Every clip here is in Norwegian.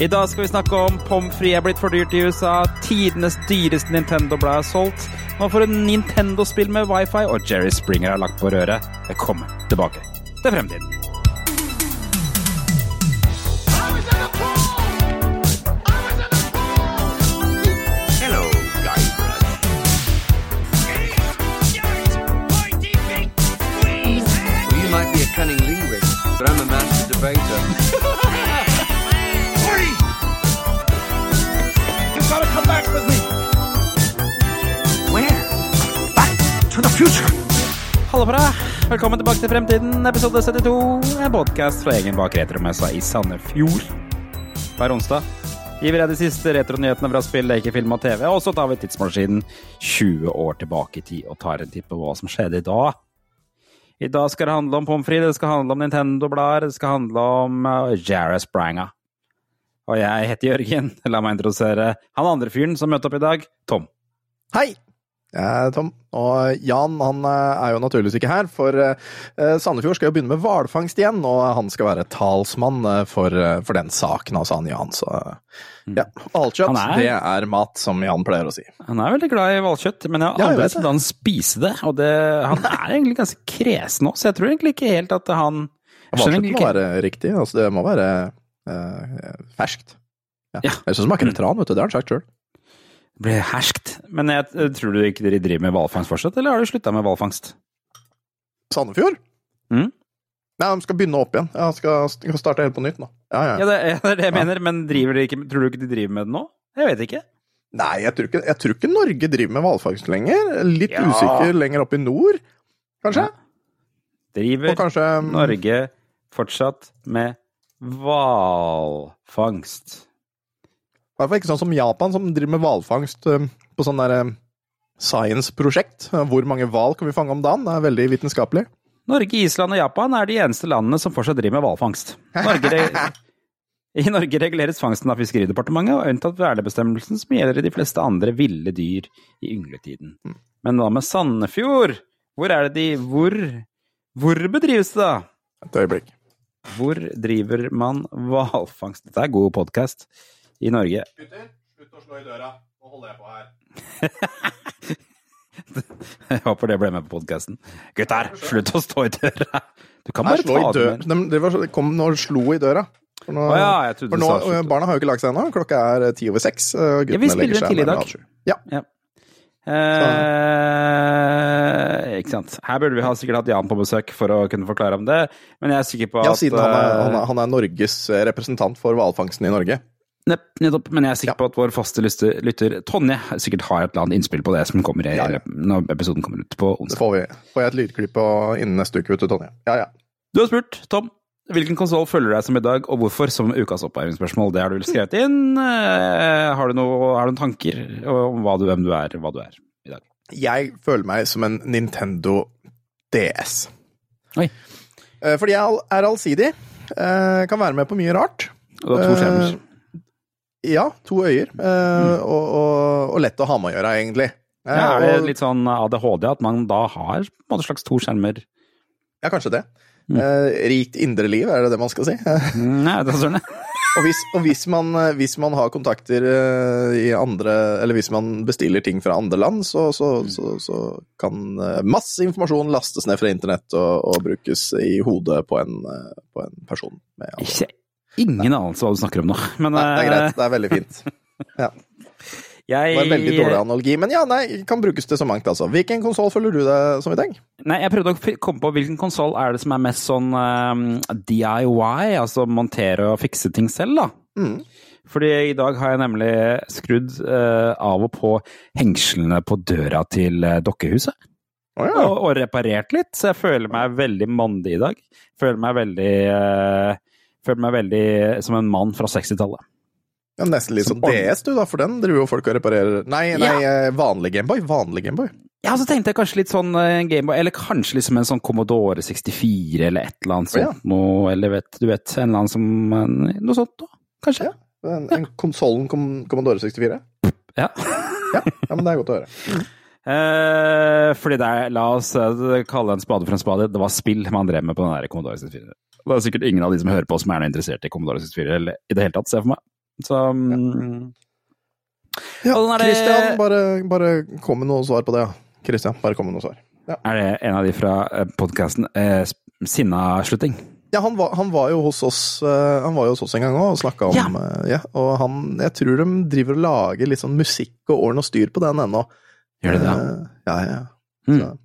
I dag skal vi snakke om pommes frites er blitt for dyrt i USA, tidenes dyreste Nintendo-blad er solgt, nå får en Nintendo-spill med wifi, og Jerry Springer er lagt på røret. Velkommen tilbake til fremtiden. Hello, Guybrush. Well, you might be a cunning linguist, but I'm a master debater. Hallo på deg! Velkommen tilbake til Fremtiden, episode 72. En podkast fra egen bak retromessa i Sandefjord. Hver onsdag gir deg de siste retronyhetene fra spill, leker, film og TV. Og så tar vi tidsmaskinen 20 år tilbake i tid og tar en titt på hva som skjedde i dag. I dag skal det handle om pommes frites, det skal handle om Nintendo-blader, det skal handle om uh, Jarrah Spranga. Og jeg heter Jørgen. La meg introdusere han andre fyren som møtte opp i dag, Tom. Hei! Er Tom. Og Jan han eh, er jo naturligvis ikke her, for eh, Sandefjord skal jo begynne med hvalfangst igjen, og han skal være talsmann eh, for, eh, for den saken, altså han Jan. Så ja, hvalkjøtt, er- det er mat, som Jan pleier å si. Han er veldig glad i hvalkjøtt, men jeg har aldri vet sett han spise det. Og det, han er egentlig ganske kresen òg, så jeg tror egentlig ikke helt at han Hvalkjøtt må være riktig, altså det må være eh, ferskt. Ja. Ja. Ellers så smaker det tran, vet du. Det har han sagt sjøl. Blir herskt. Men jeg, tror du ikke dere driver med hvalfangst fortsatt, eller har du slutta med hvalfangst? Sandefjord? Mm. Nei, de skal begynne opp igjen. Jeg skal, skal starte helt på nytt nå. Ja, ja. Ja, det, ja, det er det jeg mener, men driver dere ikke, tror du ikke de driver med det nå? Jeg vet ikke. Nei, jeg tror, ikke, jeg tror ikke Norge driver med hvalfangst lenger. Litt Ja. usikker lenger oppe i nord, kanskje? Ja. Driver kanskje Norge fortsatt med hvalfangst? I hvert fall ikke sånn som Japan, som driver med hvalfangst eh, på sånn der eh, science-prosjekt. Hvor mange hval kan vi fange om dagen? Det er veldig vitenskapelig. Norge, Island og Japan er de eneste landene som fortsatt driver med hvalfangst. I Norge reguleres fangsten av Fiskeridepartementet, og unntatt vernebestemmelsen som gjelder i de fleste andre ville dyr i yngletiden. Men hva med Sandefjord? Hvor er det de Hvor, hvor bedrives det, da? Et øyeblikk. Hvor driver man hvalfangst? Dette er god podkast i Norge. Gutter, slutt å slå i døra. Nå holder jeg på her. Jeg håper det ble med på podkasten. Gutter, slutt å stå i døra! Du kan bare Nei, ta den det med. De, de var, kom og slo i døra. For nå, Å ja, jeg trodde for du nå, sa barna har jo ikke lagt seg ennå. Klokka er eh, ti over seks. Ja, vi spiller den tidlig i dag. Ja. Ja. Eh, ikke sant. Her burde vi ha sikkert hatt Jan på besøk for å kunne forklare om det, men jeg er sikker på ja, at siden han er, eh, han, er, han er Norges eh, representant for hvalfangsten i Norge. Nepp, nettopp, men jeg er sikker på at vår faste lytter Tonje sikkert har et eller annet innspill på det som kommer i, når episoden kommer ut på Det onsdag. får vi. Får jeg et lydklipp innen neste uke, vet du, Tonje. Ja, ja. Du har spurt, Tom. Hvilken konsoll følger deg som i dag, og hvorfor som ukas oppvarmingsspørsmål? Det har du vel skrevet inn. Eh, Har du, noe, har du noen tanker om du, hvem du er, hva du er i dag? Jeg føler meg som en Nintendo DS. Oi. Eh, Fordi jeg er allsidig. eh, Kan være med på mye rart. Du har to skjermer. Eh, Ja, to øyer. eh, Og, og, og lett å ha med å gjøre, egentlig. Eh, Ja, er det og- litt sånn ADHD at man da har på en måte slags to skjermer? Ja, kanskje det. Mm. Eh, rikt indre liv, er det det man skal si? Nei, det er sånn. og hvis, og hvis, man, eh, hvis man har kontakter eh, i andre Eller hvis man bestiller ting fra andre land, så, så, så, så kan eh, masse informasjon lastes ned fra internett og, brukes i hodet på en, eh, på en person. Med andre. Ikke ingen anelse hva du snakker om nå. Men Nei, det er greit. Det er veldig fint. eh, Det var en veldig dårlig analogi, men ja, nei, kan brukes til så mangt, altså. Hvilken konsoll føler du deg som i dag? Nei, jeg prøvde å komme på hvilken konsoll er det som er mest sånn um, DIY, altså montere og fikse ting selv, da. Mm. Fordi i dag har jeg nemlig skrudd uh, av og på hengslene på døra til uh, dokkehuset. Oh, ja. og, og reparert litt, så jeg føler meg veldig mandig i dag. Føler meg veldig eh, Føler meg veldig som en mann fra 60-tallet. ja nesten litt Som som DS, du, da, for den driver jo folk og reparerer Nei, nei, ja. vanlig Gameboy. Vanlig Gameboy. Ja, så tenkte jeg kanskje litt sånn eh, Gameboy, eller kanskje liksom en sånn Commodore 64 eller et eller annet ja. sånt noe, eller vet, du vet, en eller annen som Noe sånt, da. Kanskje. Ja. En, en konsollen kom, Commodore 64. Ja. Ja, ja, men det er godt å høre. Eh, fordi det er, la oss eh, kalle en spade for en spade, det var spill man drev med på den der Commodore 64. Det er sikkert ingen av de som hører på som er noe interessert i Commodore 64 eller i det hele tatt, ser jeg for meg. Så mm, Ja, sånn er det- bare, bare kom med noe svar på det. Kristian, Christian, bare kom med noe svar. er det en av de fra podkasten eh, Sinnaslutting. Ja, han var, han var jo hos oss eh, Han var jo hos oss en gang òg og snakka om Ja. eh, ja, Og han Jeg tror de driver og lager litt sånn musikk og ordner og styr på den ennå. Gjør det det? Da? Ja, ja. ja. Mm.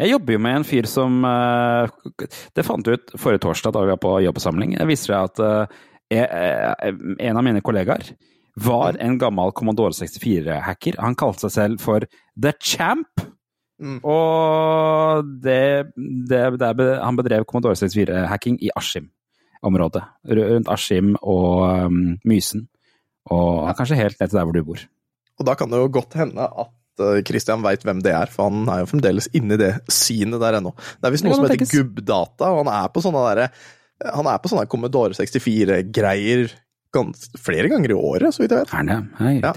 Jeg jobber jo med en fyr som eh, Det fant vi ut forrige torsdag da vi var på jobbsamling. Det viser seg at eh, eh, en av mine kollegaer var en gammel Commodore 64-hacker. Han kalte seg selv for The Champ. Mm. Og det, det, det Han bedrev Commodore 64-hacking i Askim-området. Rundt Askim og um, Mysen. Og kanskje helt ned til der hvor du bor. Og da kan det jo godt hende at Christian veit hvem det er, for han er jo fremdeles inni det synet der ennå. Det er visst noe som heter gubbdata, og han er på sånne derre Han er på sånne Commodore 64-greier flere ganger i året, så vidt jeg vet. Er det? Hei, Ja.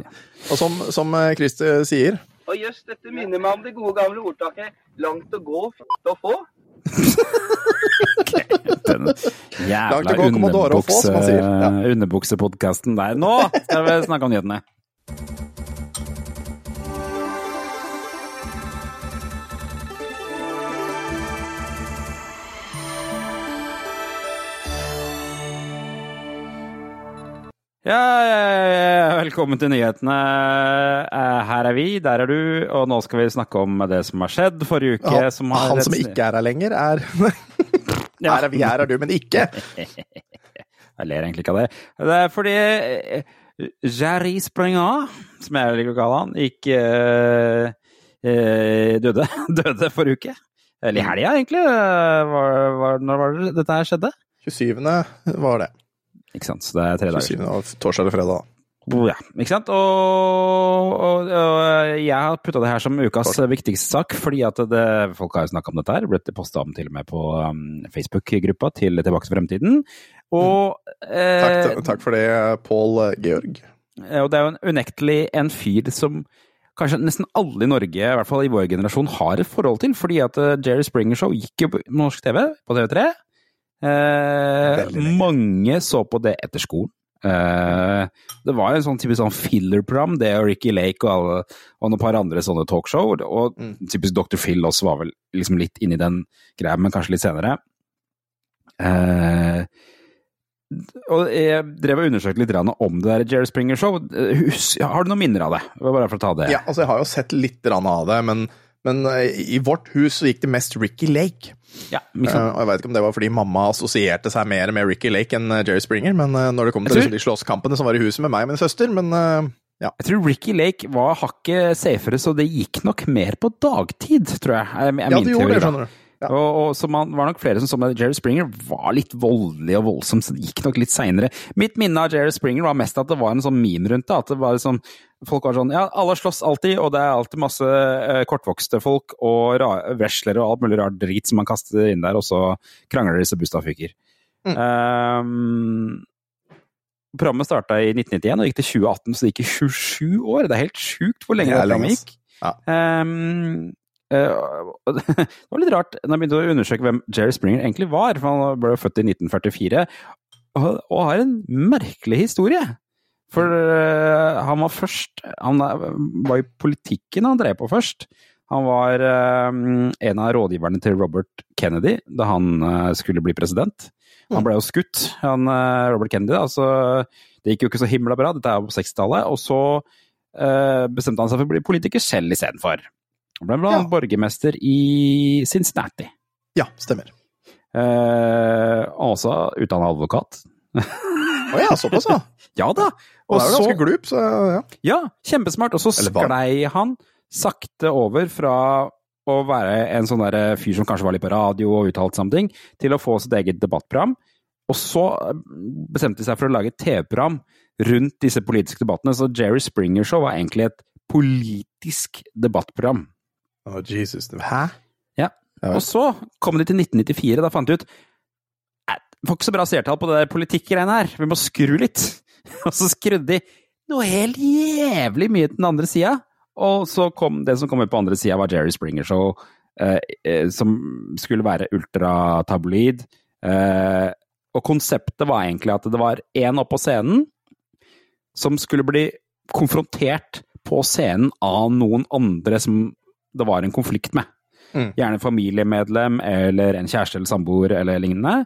Og som, som eh, Christer sier Og jøss, dette minner meg om det gode gamle ordtaket 'langt å gå, f*** å få'. Den Langt jævla sier. Ja. underbukse- underbuksepodkasten der. Nå skal vi snakke om nyhetene! Ja, ja, ja, ja, velkommen til nyhetene. Eh, Her er vi, der er du, og nå skal vi snakke om det som har skjedd forrige uke. han, som har han som ikke er her lenger, er Her er vi, her er du, men ikke. Jeg ler egentlig ikke av det. Det er fordi eh, Jerry Springer, som jeg liker å kalle han, gikk øh, døde. døde forrige uke. Eller i helga, egentlig. Var, var, når var det dette her skjedde? 27. var det. Ikke sant, så det er tre dager. 27. var torsdag eller fredag. da. Ja, ikke sant? Og, og, og jeg har putta det her som ukas viktigste sak, fordi at det, folk har jo snakka om dette her. Blitt posta om til og med på um, Facebook-gruppa til Tilbake til fremtiden. Og, mm. Takk, takk for det, Pål Georg. og det er jo en, unektelig en fyr som kanskje nesten alle i Norge, i hvert fall i vår generasjon, har et forhold til. Fordi at eh, Jerry Springer Show gikk jo på norsk TV, på TV3. Eh, mange så på det etter skolen. Eh, det var en sånn typisk sånn filler-program, det og Ricky Lake og, alle, og noen par andre sånne talkshow. Og Mm. typisk Dr. Phil også var vel liksom litt inni den greia, men kanskje litt senere. Eh, og jeg drev og undersøkte litt om det der Jerry Springer Show. Eh, Har du noen minner av det? Bare for å ta det. Ja, altså Jeg har jo sett litt av det, men, men eh, i vårt hus så gikk det mest Ricky Lake. Ja? Eh, og Jeg vet ikke om det var fordi mamma assosierte seg mer med Ricky Lake enn eh, Jerry Springer, men når det kom til tror- liksom, de slåsskampene som var i huset med meg og min søster Men ja. Jeg tror Ricky Lake var hakket safere, så det gikk nok mer på dagtid, tror jeg. er, er ja, det gjorde det, skjønner du. Ja. Og, og så man var nok flere som så at Jerry Springer var litt voldelig og voldsom, så det gikk nok litt seinere. Mitt minne av Jerry Springer var mest at det var en sånn meme rundt det. At det var liksom Folk var sånn Ja, alle slåss alltid, og det er alltid masse eh, kortvokste folk og wrestlere og alt mulig rart drit som man kaster inn der, og så krangler disse bustadfyker. Mm. Um, programmet starta i 1991 og gikk til 2018, så det gikk i 27 år. Det er helt sjukt hvor lenge Det det programmet gikk. Ja. Um, uh, det var litt rart når jeg begynte å undersøke hvem Jerry Springer egentlig var. for Han ble født i 1944 og, og har en merkelig historie. For uh, han var først Han var i politikken han drev på først. Han var uh, en av rådgiverne til Robert Kennedy da han uh, skulle bli president. Han ble jo skutt, han, Robert Kennedy. da, så Det gikk jo ikke så himla bra, dette er jo på 60-tallet. Og så bestemte han seg for å bli politiker selv istedenfor. Han ble blant Ja. borgermester i Cincinnati. ja, stemmer. Eh, også utdanna advokat. Å ja, såpass, ja. Ja da! Og er jo så, ganske glup, så ja. ja, kjempesmart. Og så sklei han sakte over fra å være en sånn der fyr som kanskje var litt på radio og uttalte something, til å få sitt eget debattprogram. Og så eh, bestemte de seg for å lage et TV-program rundt disse politiske debattene. Så Jerry Springer Show var egentlig et politisk debattprogram. Å, Jesus. Hæ? Ja. Ja, Og så kom de til 1994, da fant de ut "Nei, får ikke så bra seertall på det der politikkgreiene her, vi må skru litt. Og så skrudde de noe helt jævlig mye til den andre sida. Og så kom det som kom ut på andre sida, var Jerry Springer Show, eh, eh, som skulle være ultratabloid. Eh, og konseptet var egentlig at det var én oppå scenen, som skulle bli konfrontert på scenen av noen andre som det var en konflikt med. Mm. Gjerne familiemedlem eller en kjæreste eller samboer eller lignende.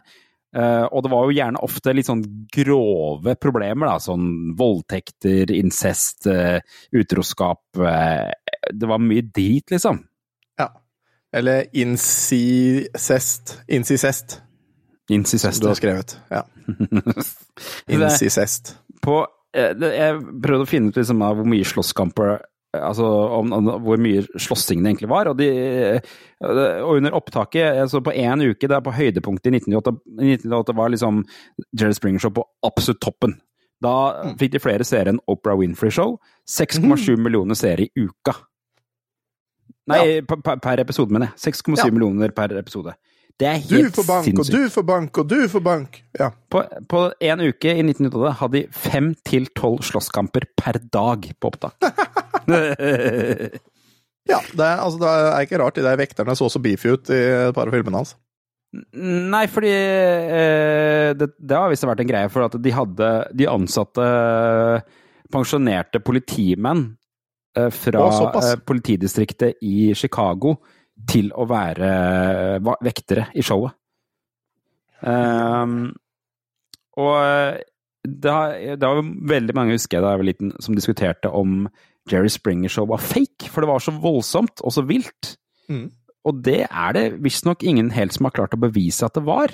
Eh, og det var jo gjerne ofte litt sånn grove problemer, da. Sånn voldtekter, incest, uh, utroskap. Uh, det var mye drit, liksom. Ja. Eller incest. Incest, som du har skrevet. Ja. Incest. på Jeg prøvde å finne ut liksom hvor mye slåsskamper Altså om, om hvor mye slåssing det egentlig var. Og, de, og under opptaket, altså på én uke, det er på høydepunktet i 1998, 1998 var liksom Jerry Springer Show på absolutt toppen. Da fikk de flere seere enn Oprah Winfrey Show. 6,7 millioner seere i uka. Nei, per, per- per episode, mener jeg. 6,7 Ja. millioner per episode. Det er Du får bank, og du får bank, og du får bank. Ja. På, én en uke i 1998 hadde de fem til tolv slåsskamper per dag på opptak. ja det, er, altså, det er ikke rart de der vekterne så så beefy ut i et par av filmene hans. Nei, fordi eh, det, det har visst vært en greie, for at de hadde De ansatte pensjonerte politimenn eh, fra Å, eh, politidistriktet i Chicago til å være eh, vektere i showet. Um, og eh, det, har, det var veldig mange, husker jeg da jeg var liten, som diskuterte om Jerry Springer Show var fake, for det var så voldsomt og så vilt. Mm. Og det er det visstnok ingen helt som har klart å bevise at det var.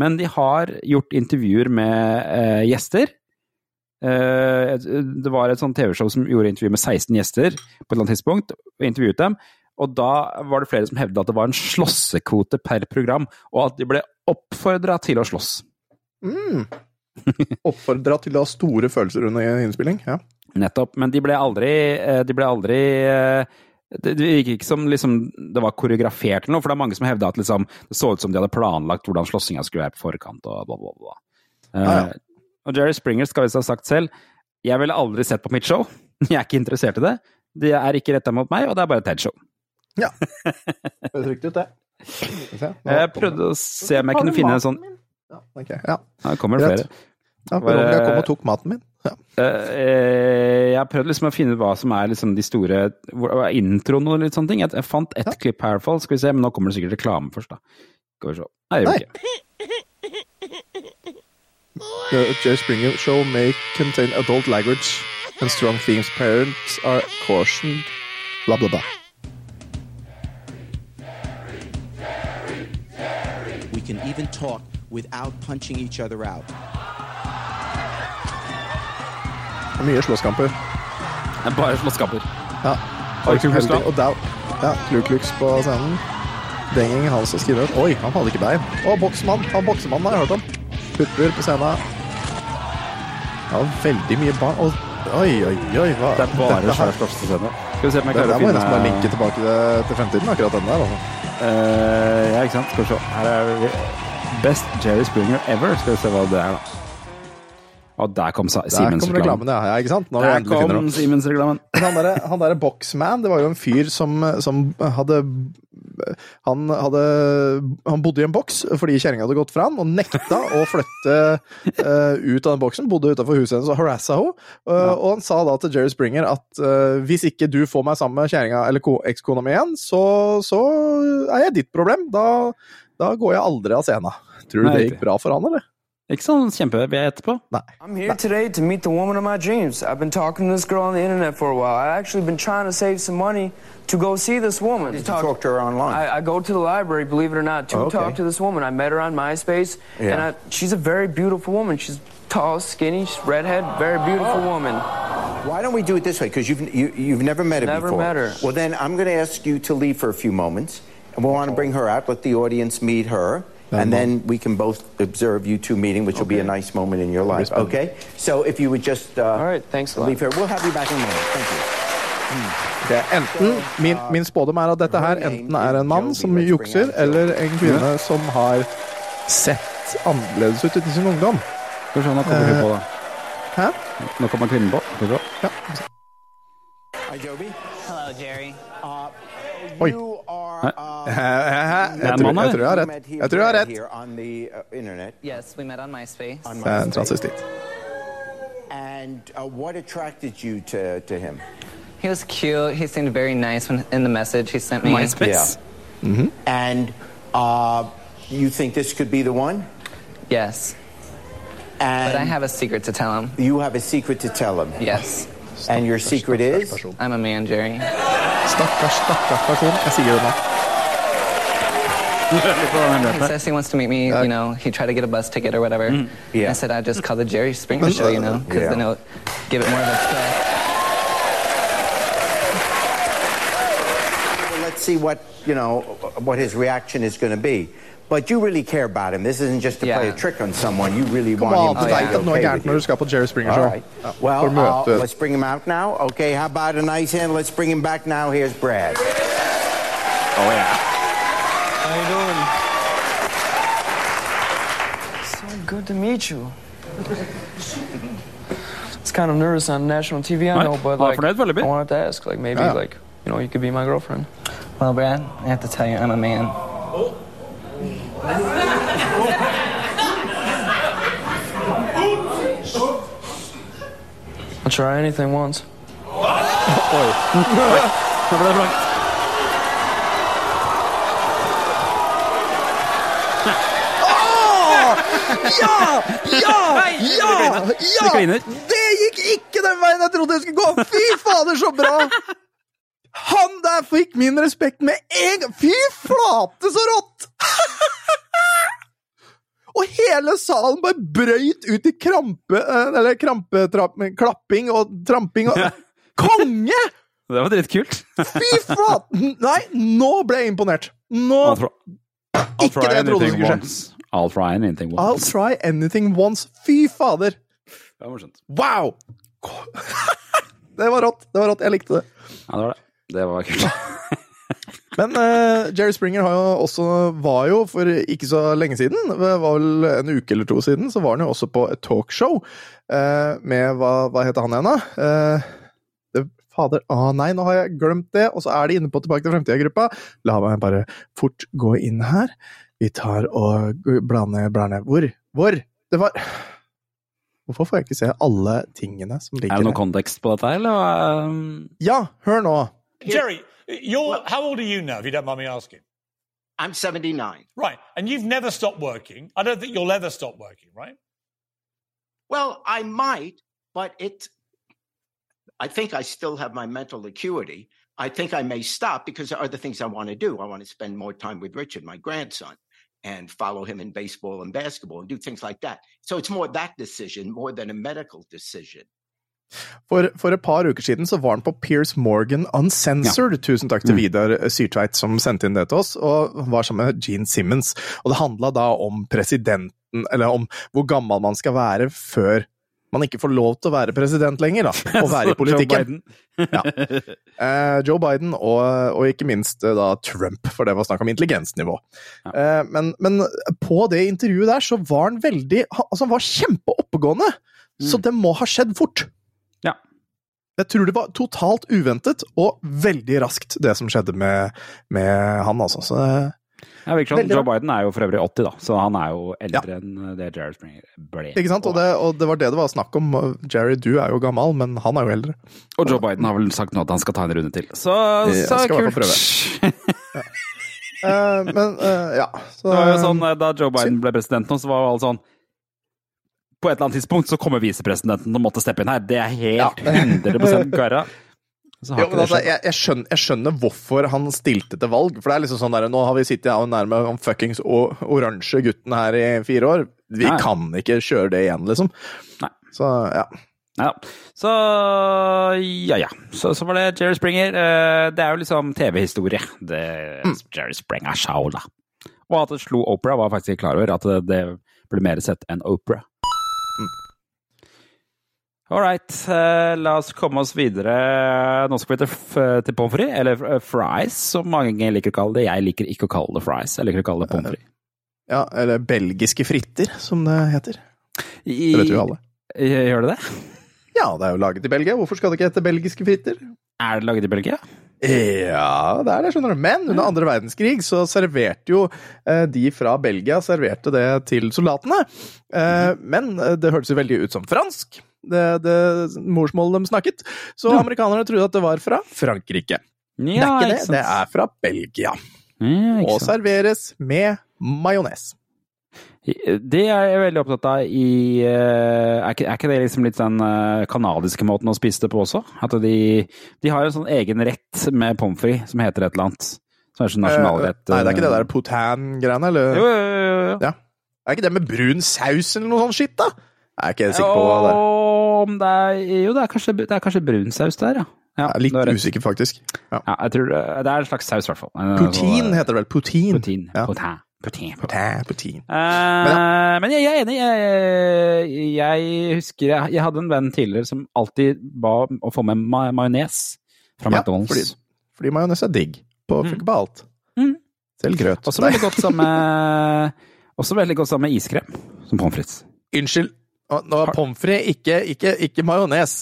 Men de har gjort intervjuer med eh, gjester. Eh, det var et sånt TV-show som gjorde intervju med 16 gjester på et eller annet tidspunkt, og intervjuet dem. Og da var det flere som hevdet at det var en slåssekvote per program, og at de ble oppfordra til å slåss. Mm. Oppfordra til å ha store følelser under innspilling. Ja. Nettopp. Men de ble aldri eh, De ble aldri eh, det gikk ikke som liksom, det var koreografert eller noe, for det er mange som hevda at liksom, det så ut som de hadde planlagt hvordan slåssinga skulle være på forkant og bla, bla, bla. Eh, Ja, ja. og Jerry Springer skal visst ha sagt selv jeg ville aldri sett på mitt show. Jeg er ikke interessert i det. Det er ikke retta mot meg, og det er bare et TED-show. ja. Det høres riktig ut, det. Jeg prøvde å se om jeg kunne finne en sånn Ja, ok. ja. Her kommer det flere. ja jeg kom og tok maten min. Ja. Eh, eh, jeg har prøvd liksom å finne ut hva som er liksom de store hvor- Introen og litt sånne ting. Jeg, jeg fant ett Ja. klipp her, fall. skal vi se, men nå kommer det sikkert reklame først. da. Skal vi se. Nei, gjør ikke. The Jerry Springer show may contain adult language and strong themes. Parents are cautioned. Bla, bla, bla. We can even talk without punching each other out. Det er mye slåsskamper. Det er bare slåsskamper. Ja. Og da, ja, Ku Klux på scenen. Denging hans og skriver Oi, han hadde ikke bein. Å, boksmann! Han boksemannen har jeg hørt om. Putbur på scenen. Ja, veldig mye barn. Og, oi, oi, oi. Hva? Det er bare svær slåssescene. Skal vi se om jeg Det klarer der å må jeg nesten bare linke tilbake til, til fremtiden, akkurat den der. Altså. Uh, Ja, ikke sant. Skal vi se. Her er vi. Best Jerry Springer ever. Skal vi se hva det er, da. Og der kom Sa- Der kommer reklamen, Siemens-reklamen. ja. ja. Ikke? Nå Der kom noe. Siemens-reklamen. Han derre der Boxman, det var jo en fyr som, som hadde han, hadde han bodde i en boks fordi kjerringa hadde gått fra han, og nekta å flytte uh, ut av den boksen. Bodde utafor huset hennes og harassa henne. Eh, Og han sa da til Jerry Springer at uh, hvis ikke du får meg sammen med kjerringa eller ko- ekskona mi igjen, så, så er jeg ditt problem. Da, da går jeg aldri av scenen. Tror du Nei, det gikk bra for han, eller? Ikke sånn kjempeved er etterpå. I'm here today to meet the woman of my dreams. I've been talking to this girl on the internet for a while. I've actually been trying to save some money to go see this woman. Did you talk to her online? I, I go to the library, believe it or not, to Oh, okay. talk to this woman. I met her on MySpace, Yeah. and I, she's a very beautiful woman. She's tall, skinny, she's redhead, very beautiful woman. Why don't we do it this way? Because you've you, you've never met her Never before. met her. Well, then I'm going to ask you to leave for a few moments, and we'll want to bring her out, let the audience meet her, and then we can both observe you two meeting, which will be a nice moment in your life. Okay? So if you would just uh, All right, thanks a lot. leave here, we'll have you back in a moment. Thank you. Det er enten, min, min spådom er at dette her enten er en mann som jukser, eller en kvinne som har sett annerledes ut i sin ungdom. Skal vi se, nå kommer hun på, da. Hæ? Nå kommer kvinnen på. Skal vi se. Ja. Hi, Joby. Hello, Jerry. Oi. Jeg, er en tror, mann, jeg tror jeg har rett. met here- Jeg tror jeg har rett. here on the uh, internet. Yes, we met on MySpace. On Det er en MySpace. transvestitt. And And uh, what attracted you to, to him? He was cute. He seemed very nice when in the message he sent me. MySpace. And uh, you think this could be the one? Yes. And But I have a secret to tell him. you have a secret to tell him. Yes. And your secret is? I'm a man, Jerry. Stakkars, stakkars person. Jeg sier det nå. He says he wants to meet me, you know, he tried to get a bus ticket or whatever. Yeah. I said I'd just call the Jerry Springer show, you know, because Yeah. then it'll give it more of a spread. Well, let's see what, you know, what his reaction is going to be. But you really care about him. This isn't just to play a trick on someone. You really Kom want an, him du to vet be at okay gærent with når you. du skal på Jerry Springer All Show. right. Ja, Well, får uh, møte- let's bring him out now. Okay, how about a nice hand? Let's bring him back now. Here's Brad. Oh, yeah. How you doing? So good to meet you. It's kind of nervous on national TV, I Nei, know, but like, fornøyd. I wanted to ask, like, maybe, Ja. like, you know, you could be my girlfriend. Well, Brad, I have to tell you, I'm a man. I'll try anything once. Oi. Nå ble det blankt. Ja! Ja! Ja! Ja! Det gikk ikke den veien jeg trodde det skulle gå! Fy fader, så bra! Han der fikk min respekt med en gang! Fy flate, så rått! Og hele salen bare brøyt ut i krampe... eh, Eller krampeklapping og tramping og Konge! Det var dritkult. Fy flaten! Nei, nå ble jeg imponert. Nå Ikke det jeg trodde skulle skje. I'll try anything once. I'll try anything once. Fy fader! Det var morsomt. Wow! Det var rått. Det var rått. Jeg likte det. Ja, det var det. Det var kult. Men uh, Jerry Springer har jo også, var jo for ikke så lenge siden, det var vel en uke eller to siden, så var han jo også på et talkshow uh, med Hva, hva heter han igjen, da? Uh, det, fader Å nei, nå har jeg glemt det! Og så er de inne på Tilbake til fremtida-gruppa. La meg bare fort gå inn her. Vi tar og blar ned, blar ned Hvor? Hvor? Det var Hvorfor får jeg ikke se alle tingene som Er det noe kontekst på dette, eller? Ja, hør nå! Jerry, you're how old are you now, if you don't mind me asking? I'm 79. Right, and you've never stopped working. I don't think you'll ever stop working, right? Well, I might, but it. I think I still have my mental acuity. I think I may stop because there are other things I want to do. I want to spend more time with Richard, my grandson, and follow him in baseball and basketball and do things like that. So it's more that decision more than a medical decision. For, for et par uker siden så var han på Piers Morgan Uncensored. Tusen takk til Vidar Syrtveit som sendte inn det til oss, og var sammen med Gene Simmons. Og det handla da om presidenten, eller om hvor gammel man skal være før man ikke får lov til å være president lenger, da. Og være i Joe politikken. Biden. Ja. Eh, Joe Biden og, og ikke minst eh, da Trump, for det var snakk om intelligensnivå. Eh, men, men på det intervjuet der så var han veldig Altså, han var kjempeoppegående! Så det må ha skjedd fort. Ja. Jeg tror det var totalt uventet og veldig raskt, det som skjedde med, med han, altså. Så Ja, virker Veldig Joe bra. Biden er jo for øvrig 80, da, så han er jo eldre enn det Jared Springer ble. Ikke sant? Og det, og det var det det var snakk om. Jerry, du er jo gammel, men han er jo eldre. Og Joe Biden har vel sagt nå at han skal ta en runde til. Så, så skal kult. fall Eh, men uh, ja. Så, Det var jo sånn, eh, Da Joe Biden ble president nå, så var jo alle sånn På et eller annet tidspunkt så kommer visepresidenten og måtte steppe inn her. Det er helt 100% garra. Jo, altså, jeg, jeg, skjønner, jeg skjønner hvorfor han stilte til valg. For det er liksom sånn der, Nå har vi sittet her nærme han fuckings oransje gutten her i fire år. Vi Nei. kan ikke kjøre det igjen, liksom. Nei. Så ja. Ja. Så ja, ja. Så, så var det Jerry Springer. Eh, Det er jo liksom TV-historie. Det Jerry Springer show, da. Og at det slo Opera, var jeg faktisk ikke klar over. At det, det ble mer sett enn Opera. All right, eh, la oss komme oss videre. Nå skal vi til, f- til pommes frites, eller eh, fries, som mange liker å kalle det. Jeg liker ikke å kalle det fries, jeg liker å kalle det pommes frites. ja. Eller belgiske fritter, som det heter. I- Det vet jo alle. Gjør det det? Ja, det er jo laget i Belgia. Hvorfor skal det ikke hete belgiske fritter? Er det laget i Belgia? Ja, det er det, skjønner du. Men under andre verdenskrig så serverte jo eh, de fra Belgia serverte det til soldatene. Eh, men eh, det hørtes jo veldig ut som fransk. Det, det morsmålet de snakket. Så amerikanerne trodde at det var fra Frankrike. det er ikke det, det er fra Belgia. Ja, Og serveres med majones. Det er jeg veldig opptatt av i eh, Er ikke, er ikke det liksom litt den eh, kanadiske måten å spise det på også? At de, de har en sånn egen rett med pommes frites som heter et eller annet. Som er sånn nasjonalrett. Eh, Nei, det er ikke det der potan-greiene, eller? Jo, jo, jo, jo. Ja. Er ikke det med brun saus eller noe sånt skitt, da? Jeg er ikke helt sikker på hva det er. Om det er Jo, det er kanskje, det er kanskje brunsaus der, ja. ja Jeg er litt er usikker, faktisk. Ja. Ja, jeg tror det, er en slags saus, i hvert fall. Poutine sånn, heter det vel? Poutine. Poutine. Ja. Poutine. Poutine. Poutine, poutine. Uh, men jeg, er enig. Jeg, jeg husker jeg, jeg hadde en venn tidligere som alltid ba om å få med ma majones fra Ja, McDonald's. fordi, fordi majones er digg. På, Mm. På alt. Mm. Selv grøt. Også veldig godt sammen med veldig godt sammen med iskrem, som pommes frites. Unnskyld. Nå er var pommes frites, ikke, ikke, ikke majones.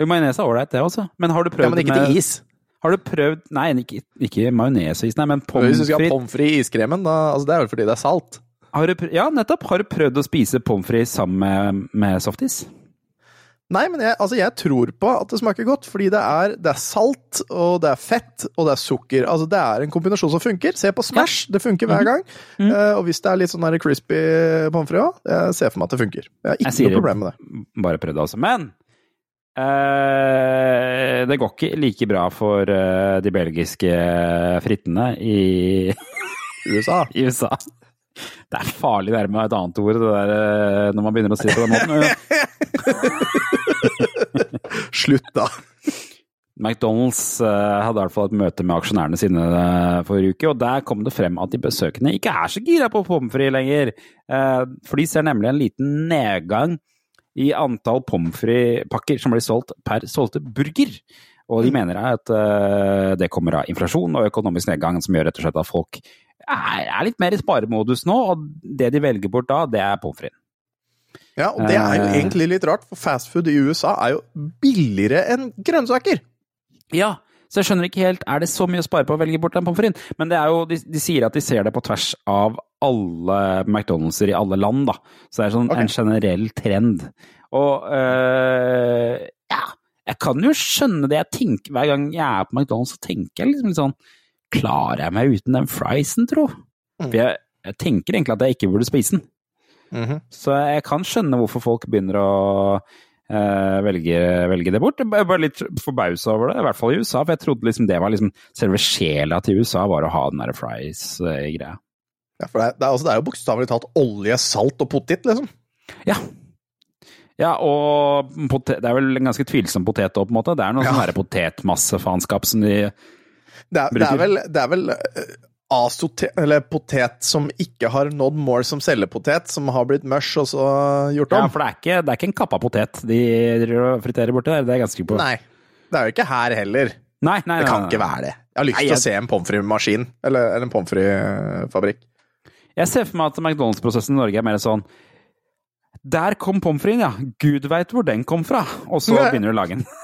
Jo, majones er ålreit, det også. Men har du prøvd Ja, men ikke med til is. Har du prøvd Nei, ikke, ikke majonesis, nei, men nei, men Hvis du skal ha frites. pommes frites i iskremen, da altså Det er vel fordi det er salt. Har du ja, nettopp. Har du prøvd å spise pommes frites sammen med, med softis? Nei, men jeg, altså jeg tror på at det smaker godt, fordi det er, det er salt, og det er fett, og det er sukker. Altså Det er en kombinasjon som funker. Se på Smash, det funker hver gang. Mm -hmm. uh, og hvis det er litt sånn crispy pommes frites òg, jeg ser for meg at det funker. Jeg har Jeg ikke sier noe problem med det. Bare prøvd det altså. Men uh, det går ikke like bra for uh, de belgiske frittene i USA. I USA. Det er farlig det med et annet ord, det der, eh, når man begynner å si det på den måten. Slutt, da. McDonald's eh, hadde i hvert fall et møte med aksjonærene sine eh, forrige uke, og der kom det frem at de besøkende ikke er så gira på pommes frites lenger. For de ser nemlig en liten nedgang i antall pommes frites-pakker som blir solgt per solgte burger. Og de mener at eh, det kommer av inflasjon og økonomisk nedgang, som gjør rett og slett at folk er, er litt mer i sparemodus nå, og det de velger bort da, det er pommes frites. Ja, og det er jo Eh. egentlig litt rart, for fastfood i USA er jo billigere enn grønnsaker. Ja, så jeg skjønner ikke helt, er det så mye å spare på å velge bort en pommes frites? Men det er jo, de, de sier at de ser det på tvers av alle McDonald'ser i alle land, da. Så det er sånn okay. en generell trend. Og øh, ja, jeg kan jo skjønne det. Jeg tenker, hver gang jeg er på McDonald's, så tenker jeg liksom litt sånn Klarer jeg meg uten den friesen, tro? Mm. For jeg, jeg tenker egentlig at jeg ikke burde spise den. Mhm. Så jeg kan skjønne hvorfor folk begynner å eh, velge, velge det bort. Jeg var litt forbausa over det, i hvert fall i USA. For jeg trodde liksom det var liksom selve sjela til USA, var å ha den der fries-greia. Ja, for det er, det er, altså, det er jo bokstavelig talt olje, salt og potet, liksom. Ja. Ja, og potet, det er vel en ganske tvilsom potet òg, på en måte. Det er noe Ja. sånn potetmassefaenskap som de Det er, det er vel, det er vel eh, asote, eller potet som ikke har nådd mål som cellepotet, som har blitt mørs og så gjort om. Ja, for det er ikke, det er ikke en kappa potet de friterer borti der, det er jeg ganske sikker på. Nei. Det er jo ikke her heller. Nei, nei, Det kan nei. ikke være det. Jeg har lyst til til å se en pommes frites-maskin, eller, eller en pommes frites-fabrikk. Jeg ser for meg at McDonald's-prosessen i Norge er mer sånn Der kom pommes fritesen, ja. Gud veit hvor den kom fra. Og så begynner du å lage den.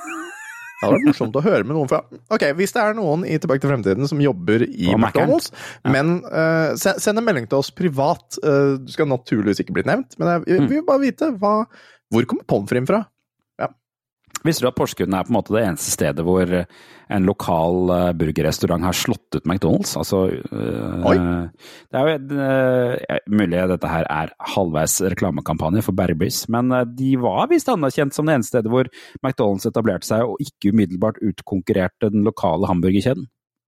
Det hadde vært morsomt å høre med noen fra Ok, Hvis det er noen i Tilbake til fremtiden som jobber i Og Mac-eren. Men uh, send en melding til oss privat. Uh, du skal naturligvis ikke bli nevnt, men jeg, Mm. vi vil bare vite hva, hvor kommer pommes fritesen fra? Visste du at Porsgrunn er på en måte det eneste stedet hvor en lokal eh, burgerrestaurant har slått ut McDonald's? Altså eh, Oi. Det er jo uh, mulig dette her er halvveis reklamekampanje for Bergbys, men eh, de var visst anerkjent som det eneste stedet hvor McDonald's etablerte seg og ikke umiddelbart utkonkurrerte den lokale hamburgerkjeden.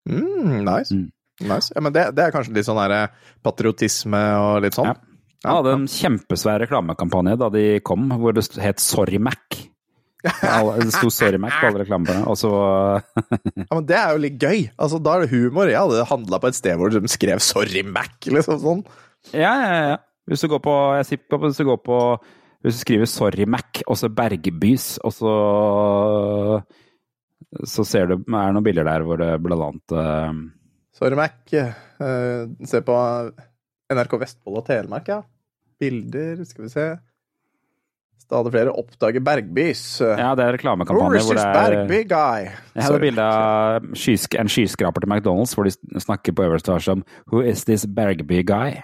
Mm, nice. Mm. nice. Ja, men det, det er kanskje litt sånn der patriotisme og litt sånn? Ja. De hadde en kjempesvær reklamekampanje da de kom, hvor det het Sorry Mac. Det sto Sorry Mac på alle reklamene, og så Ja, men Det er jo litt gøy. Altså, Da er det humor. Jeg hadde handla på et sted hvor de skrev 'Sorry, Mac', liksom sånn. Ja, ja, ja. Hvis du går på Jeg på hvis du går på Hvis du skriver 'Sorry Mac' og så Bergebys, og så Så ser du det er noen bilder der hvor det blant annet uh... Sorry, Mac. Uh, se på NRK Vestfold og Telemark, ja. Bilder, skal vi se. Stadig flere oppdager Bergbys. Ja, det er reklamekampanje hvor det er Bergby guy? Jeg hadde bilde av en skyskraper til McDonald's hvor de snakker på øverste etasje om 'Who is this Bergby guy?'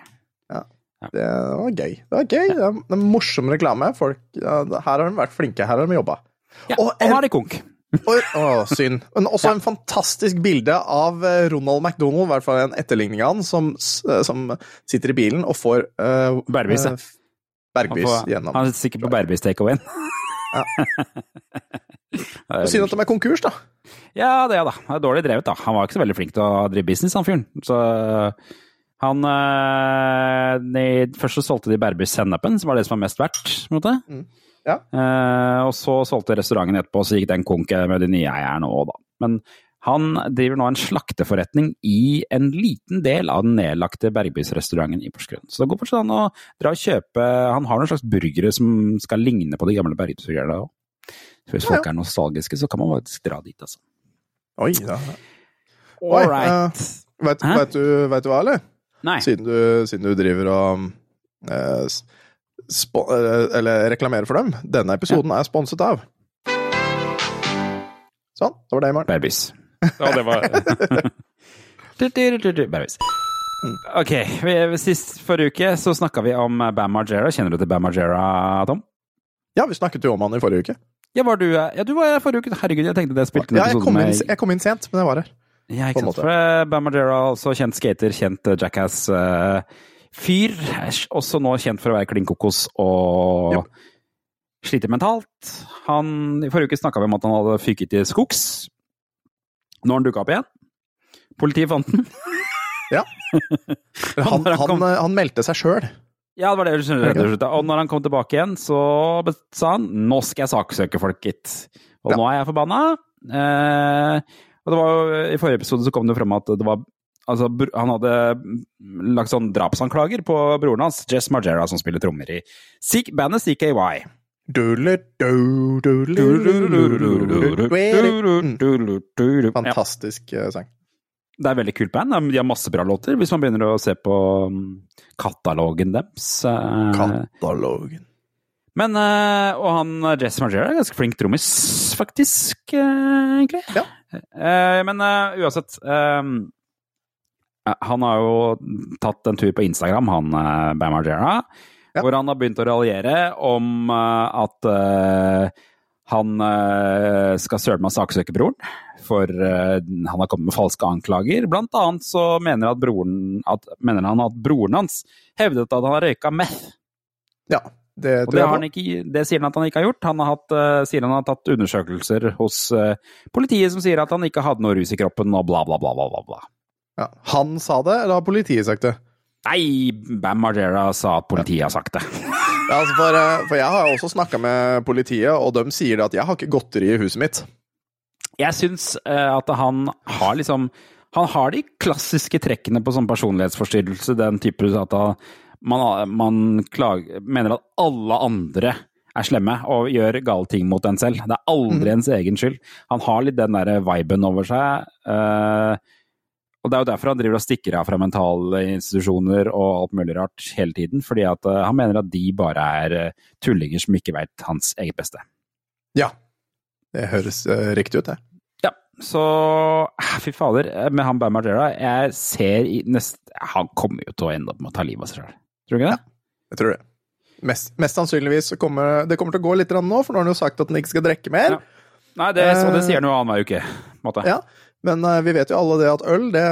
Ja. Det var gøy. Det var gøy. Det er er morsom reklame. Folk, her har de vært flinke. Her har de jobba. Ja, og nå er de konk. Å, synd. Men også en fantastisk bilde av eh, Ronald McDonald, i hvert fall en etterligning av han, som, eh, som sitter i bilen og får uh, Bergbys, ja. Bergbys Han, får, gjennom. han sitter sikkert på Bergbys takeawayen. Og Synd at de er konkurs, da. Ja, det er da. Det er dårlig drevet, da. Han var ikke så veldig flink til å drive business, han fyren. Så han de, Først så solgte de Bergbys sennepen, som var det som var mest verdt. på en måte. Ja. Eh, og så solgte restauranten etterpå, så gikk den konk med de nye eierne òg, da. Men han driver nå en slakteforretning i en liten del av den nedlagte Bergbys-restauranten i Porsgrunn. Så det går fortsatt an å dra og kjøpe Han har noen slags burgere som skal ligne på de gamle Bergbys-burgerne òg. Hvis folk er nostalgiske, så kan man faktisk dra dit, altså. Oi, ja. All right. Uh, vet, vet, du, vet du hva, eller? Nei. Siden du, siden du driver og uh, spo, eh, Eller reklamerer for dem. Denne episoden er sponset av Sånn. da var det, i morgen. Bærbys. Ja, det var Bare. Ok, vi, sist forrige uke så snakka vi om Bam Margera. Kjenner du til Bam Margera, Tom? Ja, vi snakket jo om han i forrige uke. Ja, var du, ja, du var her forrige uke. Herregud, jeg tenkte det spilte en Ja, jeg episode kom, inn, jeg kom inn sent, men jeg var her. Ja, ikke sant. For eh, Bam Margera, altså kjent skater, kjent eh, jackass-fyr. også nå kjent for å være klin kokos og sliter mentalt. Han, I forrige uke snakka vi om at han hadde fyket i skogs. Nå har han dukka opp igjen. Politiet fant den. Ja. Han, han, eh, han meldte seg sjøl. Ja, det var det du skjønner. rett og når han kom tilbake igjen, så sa han nå skal jeg saksøke folk, gitt. Og nå er jeg forbanna. Eh, og det var jo, I forrige episode så kom det jo frem at det var Altså, han hadde lagt sånn drapsanklager på broren hans, Jess Margera, som spiller trommer i bandet CKY. Fantastisk sang. Det er veldig kult band. De har masse bra låter, hvis man begynner å se på katalogen deres. Katalogen. Men, og han Jess Margera er ganske flink trommis, faktisk, egentlig. Ja. Men uansett Han har jo tatt en tur på Instagram, han Bam Margera, hvor han har begynt å raljere om eh, at eh, han eh, skal søren meg saksøke broren, for han har kommet med falske anklager. Blant annet så mener, broren, at, mener han at broren hans hevdet at han har røyka meth. Ja, det tror det, jeg har på. han ikke, det sier han at han ikke har gjort. Han har hatt, sier han har tatt undersøkelser hos politiet som sier at han ikke hadde noe rus i kroppen og bla, bla. bla, bla, bla. Ja. Han sa det, eller har politiet sagt det? Nei, Bam Margera sa at politiet har sagt det. Ja, altså for, eh, for jeg har også snakka med politiet, og de sier at jeg har ikke godteri i huset mitt. Jeg syns eh, at han har liksom Han har de klassiske trekkene på sånn personlighetsforstyrrelse, den type at man, man klager, mener at alle andre er slemme og gjør gale ting mot en selv. Det er aldri ens egen skyld. Han har litt den der viben over seg. eh, og Det er jo derfor han driver og stikker av fra mentale institusjoner og alt mulig rart hele tiden. Fordi at eh, han mener at de bare er eh, tullinger som ikke veit hans eget beste. Ja. Det høres eh, riktig ut, det. Ja, så eh, fy fader, med han Bam Margera, jeg ser i neste Han kommer jo til å ende opp med å ta livet av seg sjøl. Tror du ikke det? Ja, Jeg tror det. Mest, mest sannsynligvis kommer det kommer til å gå litt nå, for nå har han jo sagt at han ikke skal drikke mer. Nei, det, så det sier han jo annenhver uke. Måte. Ja, men eh, vi vet jo alle det at øl, det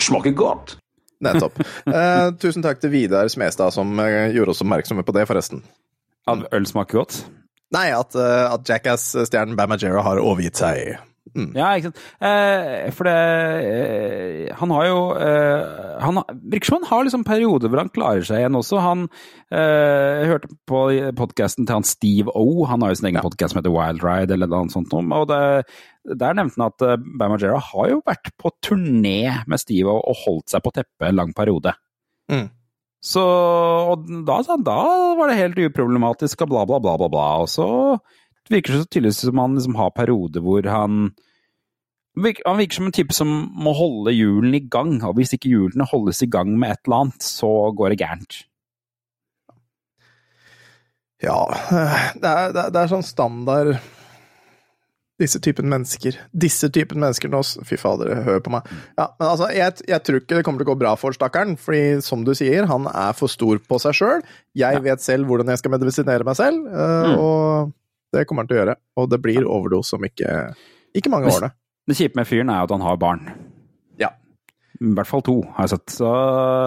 Smaker godt. Nettopp. Eh, tusen takk til Vidar Smestad som eh, gjorde oss oppmerksomme på det, forresten. At øl smaker godt? Nei, at, eh, at Jackass-stjernen Bamajera har overgitt seg. Mm. Ja, ikke sant. Eh, for det eh, Han har jo eh, Han har- virker som han har liksom perioder hvor han klarer seg igjen også. Han eh, hørte på podkasten til han Steve O. Han har jo sin egen podcast som heter Wild Ride, eller noe sånt. Og det, der nevnte han at eh, Bam Margera har jo vært på turné med Steve O og holdt seg på teppet en lang periode. Mm. Så og da, da var det helt uproblematisk og bla, bla, bla, bla. bla. Og så virker så tydeligvis som han liksom har perioder hvor han Han virker som en type som må holde hjulene i gang, og hvis ikke hjulene holdes i gang med et eller annet, så går det gærent. Ja, det er, det er, det sånn standard Disse typen mennesker. Disse typen mennesker nå Fy fader, hør på meg. Ja, men altså, jeg, jeg tror ikke det kommer til å gå bra for stakkaren, fordi som du sier, han er for stor på seg sjøl. Jeg vet selv hvordan jeg skal medisinere meg selv, eh, Mm. og det kommer han til å gjøre. Og det blir overdose om ikke, ikke mange årene. Det kjipe med fyren er at han har barn. Ja. I hvert fall to, har jeg sett. Så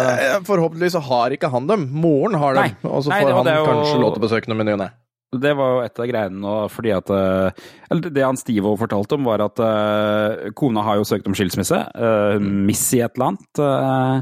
Eh, Forhåpentligvis så har ikke han dem. Moren har dem, Nei. og så Nei, får det- han jo- kanskje lov til å besøke dem i ny og ne. Det var jo et av greiene nå, fordi at eh, Eller det han Stivo fortalte om, var at uh, kona har jo søkt om skilsmisse. Uh, Missy et eller annet. eh,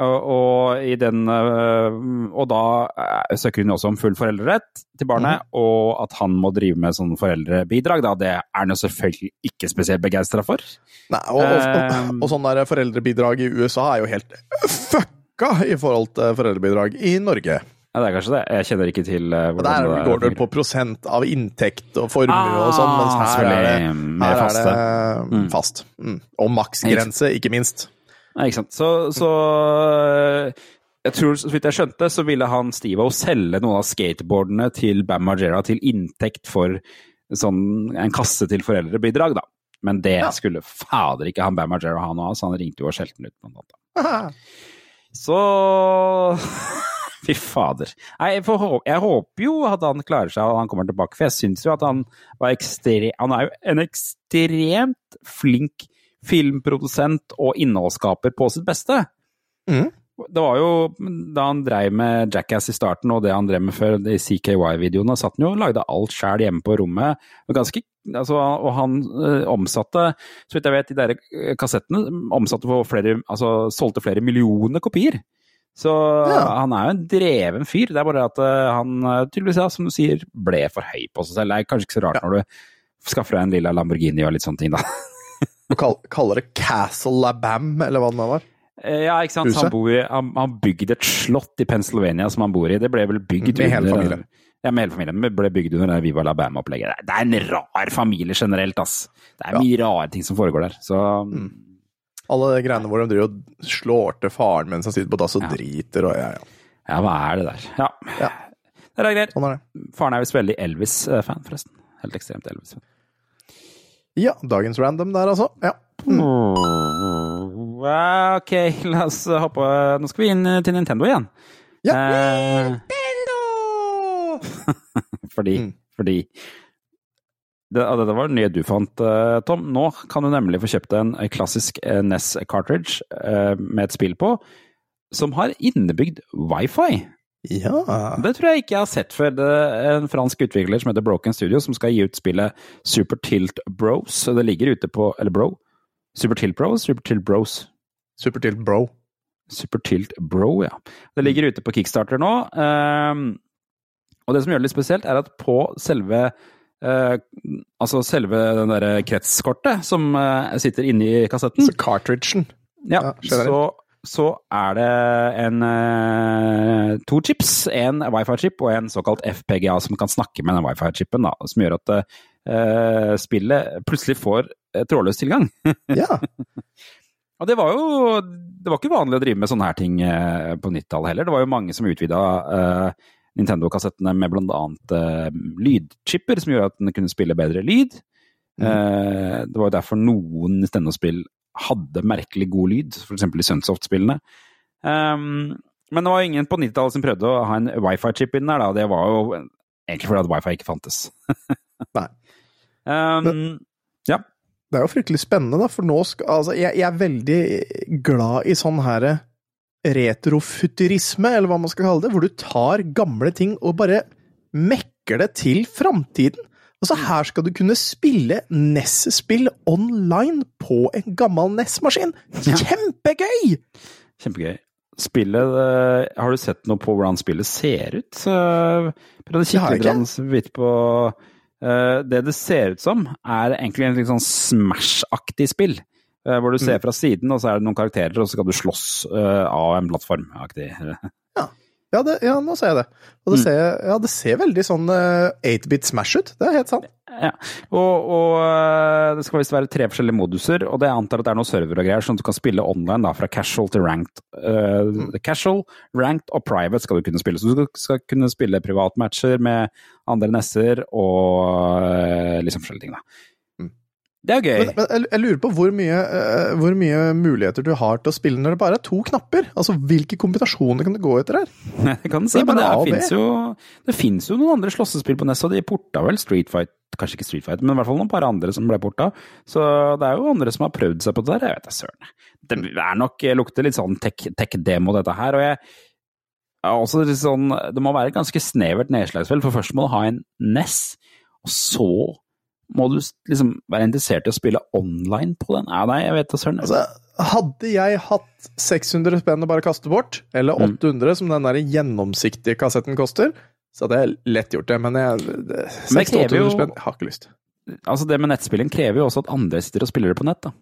og, og i den eh, Og da eh, søker hun også om full foreldrerett til barnet, og at han må drive med sånn foreldrebidrag. Da. Det er han jo selvfølgelig ikke spesielt begeistra for. Nei, og, og, Eh, og, sånn der foreldrebidrag i USA er jo helt fucka i forhold til foreldrebidrag i Norge. Ja, det er kanskje det. Jeg kjenner ikke til Og Der går det på prosent av inntekt og formue og sånn, mens Ah, her er det, her er det Mm. fast. Mm. Og maksgrense, ikke minst. Nei, ikke sant. Så, så jeg tror, så vidt jeg skjønte, så ville han Steve-O selge noen av skateboardene til Bam Margera til inntekt for sånn, en kasse til foreldrebidrag, da. Men det skulle fader ikke han Bam Margera ha noe av, så han ringte jo og skjelte den ut. Blant annet. Så Fy fader. Nei, får jeg håper jo at han klarer seg og han kommer tilbake, for jeg syns jo at han var ekstrem... Han er jo en ekstremt flink filmprodusent og innholdsskaper på sitt beste. Mm. Det var jo da han dreiv med Jackass i starten, og det han drev med før, de CKY-videoene, satt han jo og lagde alt sjæl hjemme på rommet. Og, ganske, altså, og han øh, omsatte, så vidt jeg vet, de der øh, kassettene omsatte for flere, altså solgte flere millioner kopier. Så han er jo en dreven fyr. Det er bare at øh, han tydeligvis, ja, som du sier, ble for høy på seg selv. Det er kanskje ikke så rart når du skaffer deg en lilla Lamborghini og litt sånne ting, da. Du kaller det Castle Labam, eller hva det var? Eh, Ja, ikke sant. Han, bor han, han bygde et slott i Pennsylvania som han bor i. Det ble vel bygd Med hele familien. Ja, med hele familien. Det ble bygd under det Viva Labam-opplegget. Det er en rar familie generelt, ass. Det er mye rare ting som foregår der. Så Alle de greiene hvor de driver og slår til faren mens han sitter på dass og driter og ja, ja. ja, hva er det der? Ja. Det er greier. Sånn er det. Faren er visst veldig Elvis-fan, forresten. Helt ekstremt Elvis-fan. Ja, dagens random der, altså. Ja. Mm. Ok, la oss hoppe Nå skal vi inn til Nintendo igjen. Ja. Nintendo! fordi fordi det, Dette var det nye du fant, eh, Tom. Nå kan du nemlig få kjøpt en eh, klassisk eh, NES cartridge eh, med et spill på, som har innebygd wifi. Ja. Det tror jeg ikke jeg har sett før. Det er en fransk utvikler som heter Broken Studio, som skal gi ut spillet Super Tilt Bros. Det ligger ute på Eller Bro? Super Tilt Bros? Super Tilt Bros? Super Tilt Bro. Super Tilt Bro, ja. Det ligger ute på Kickstarter nå. ehm, og det som gjør det litt spesielt, er at på selve eh, Altså selve den derre kretskortet som eh, sitter inni kassetten Så cartridgen. ja, skjønner så, så er det en eh, to chips. En wifi-chip og en såkalt FPGA som kan snakke med den wifi-chipen. Som gjør at uh, spillet plutselig får eh, trådløs tilgang. Ja. Og det var jo det var ikke vanlig å drive med sånne her ting på 90-tallet heller. Det var jo mange som utvida uh, Nintendo-kassettene med bl.a. Lydchipper, som gjorde at den kunne spille bedre lyd. Eh, det var jo derfor noen Nintendo-spill hadde merkelig god lyd, f.eks. i Sunsoft-spillene. Um, men det var ingen på 90-tallet som prøvde å ha en wifi-chip inn der, da. Det var jo egentlig fordi at wifi ikke fantes. Nei. Um, ja. Det er jo fryktelig spennende, da, for nå skal Altså, jeg, jeg er veldig glad i sånn herre retrofuturisme, eller hva man skal kalle det, hvor du tar gamle ting og bare mekker det til framtiden. Altså, her skal du kunne spille NES-spill online på en gammel NES-maskin! Kjempegøy! Kjempegøy. Spillet eh, Har du sett noe på hvordan spillet ser ut? Prøvde å kikke litt på eh, Det det ser ut som, er egentlig en litt sånn Smash-aktig spill. eh, hvor du ser Mm. fra siden, og så er det noen karakterer, og så skal du slåss av en plattform-aktig. Ja, det, ja, nå ser jeg det. Og det, Mm. ser, ja, det ser veldig sånn eh, 8-bit Smash ut. Det er helt sant. Ja. Og, og øh, det skal visst være tre forskjellige moduser, og det jeg antar at det er noen server og greier, sånn at du kan spille online da, fra casual til ranked. Øh, casual, ranked og private skal du kunne spille. Så du skal, skal kunne spille privatmatcher med andre nesser og uh, liksom forskjellige ting, da. Det er gøy. Men, men jeg, jeg lurer på hvor mye, uh, hvor mye muligheter du har til å spille når det bare er to knapper. Altså, Hvilke kombinasjoner kan du gå etter her? Det kan si, Det men det fins jo, jo noen andre slåssespill på NES, og de porta vel Street Fight Kanskje ikke Street Fight, men i hvert fall noen par andre som ble porta. Så det er jo andre som har prøvd seg på det der. Jeg vet da søren. Det er nok jeg lukter litt sånn tech- tech-demo, dette her. Og jeg er også litt sånn Det må være et ganske snevert nedslagsfelt, for først må du ha en NES, og så må du liksom være interessert i å spille online på den. Ja, nei, jeg vet da søren. Altså, hadde jeg hatt 600 spenn å bare kaste bort, eller Mm. 800 som den der gjennomsiktige kassetten koster, så hadde jeg lett gjort det. Men jeg 600 krever jo- spenn, jeg har ikke lyst. Altså, det med nettspilling krever jo også at andre sitter og spiller det på nett, da.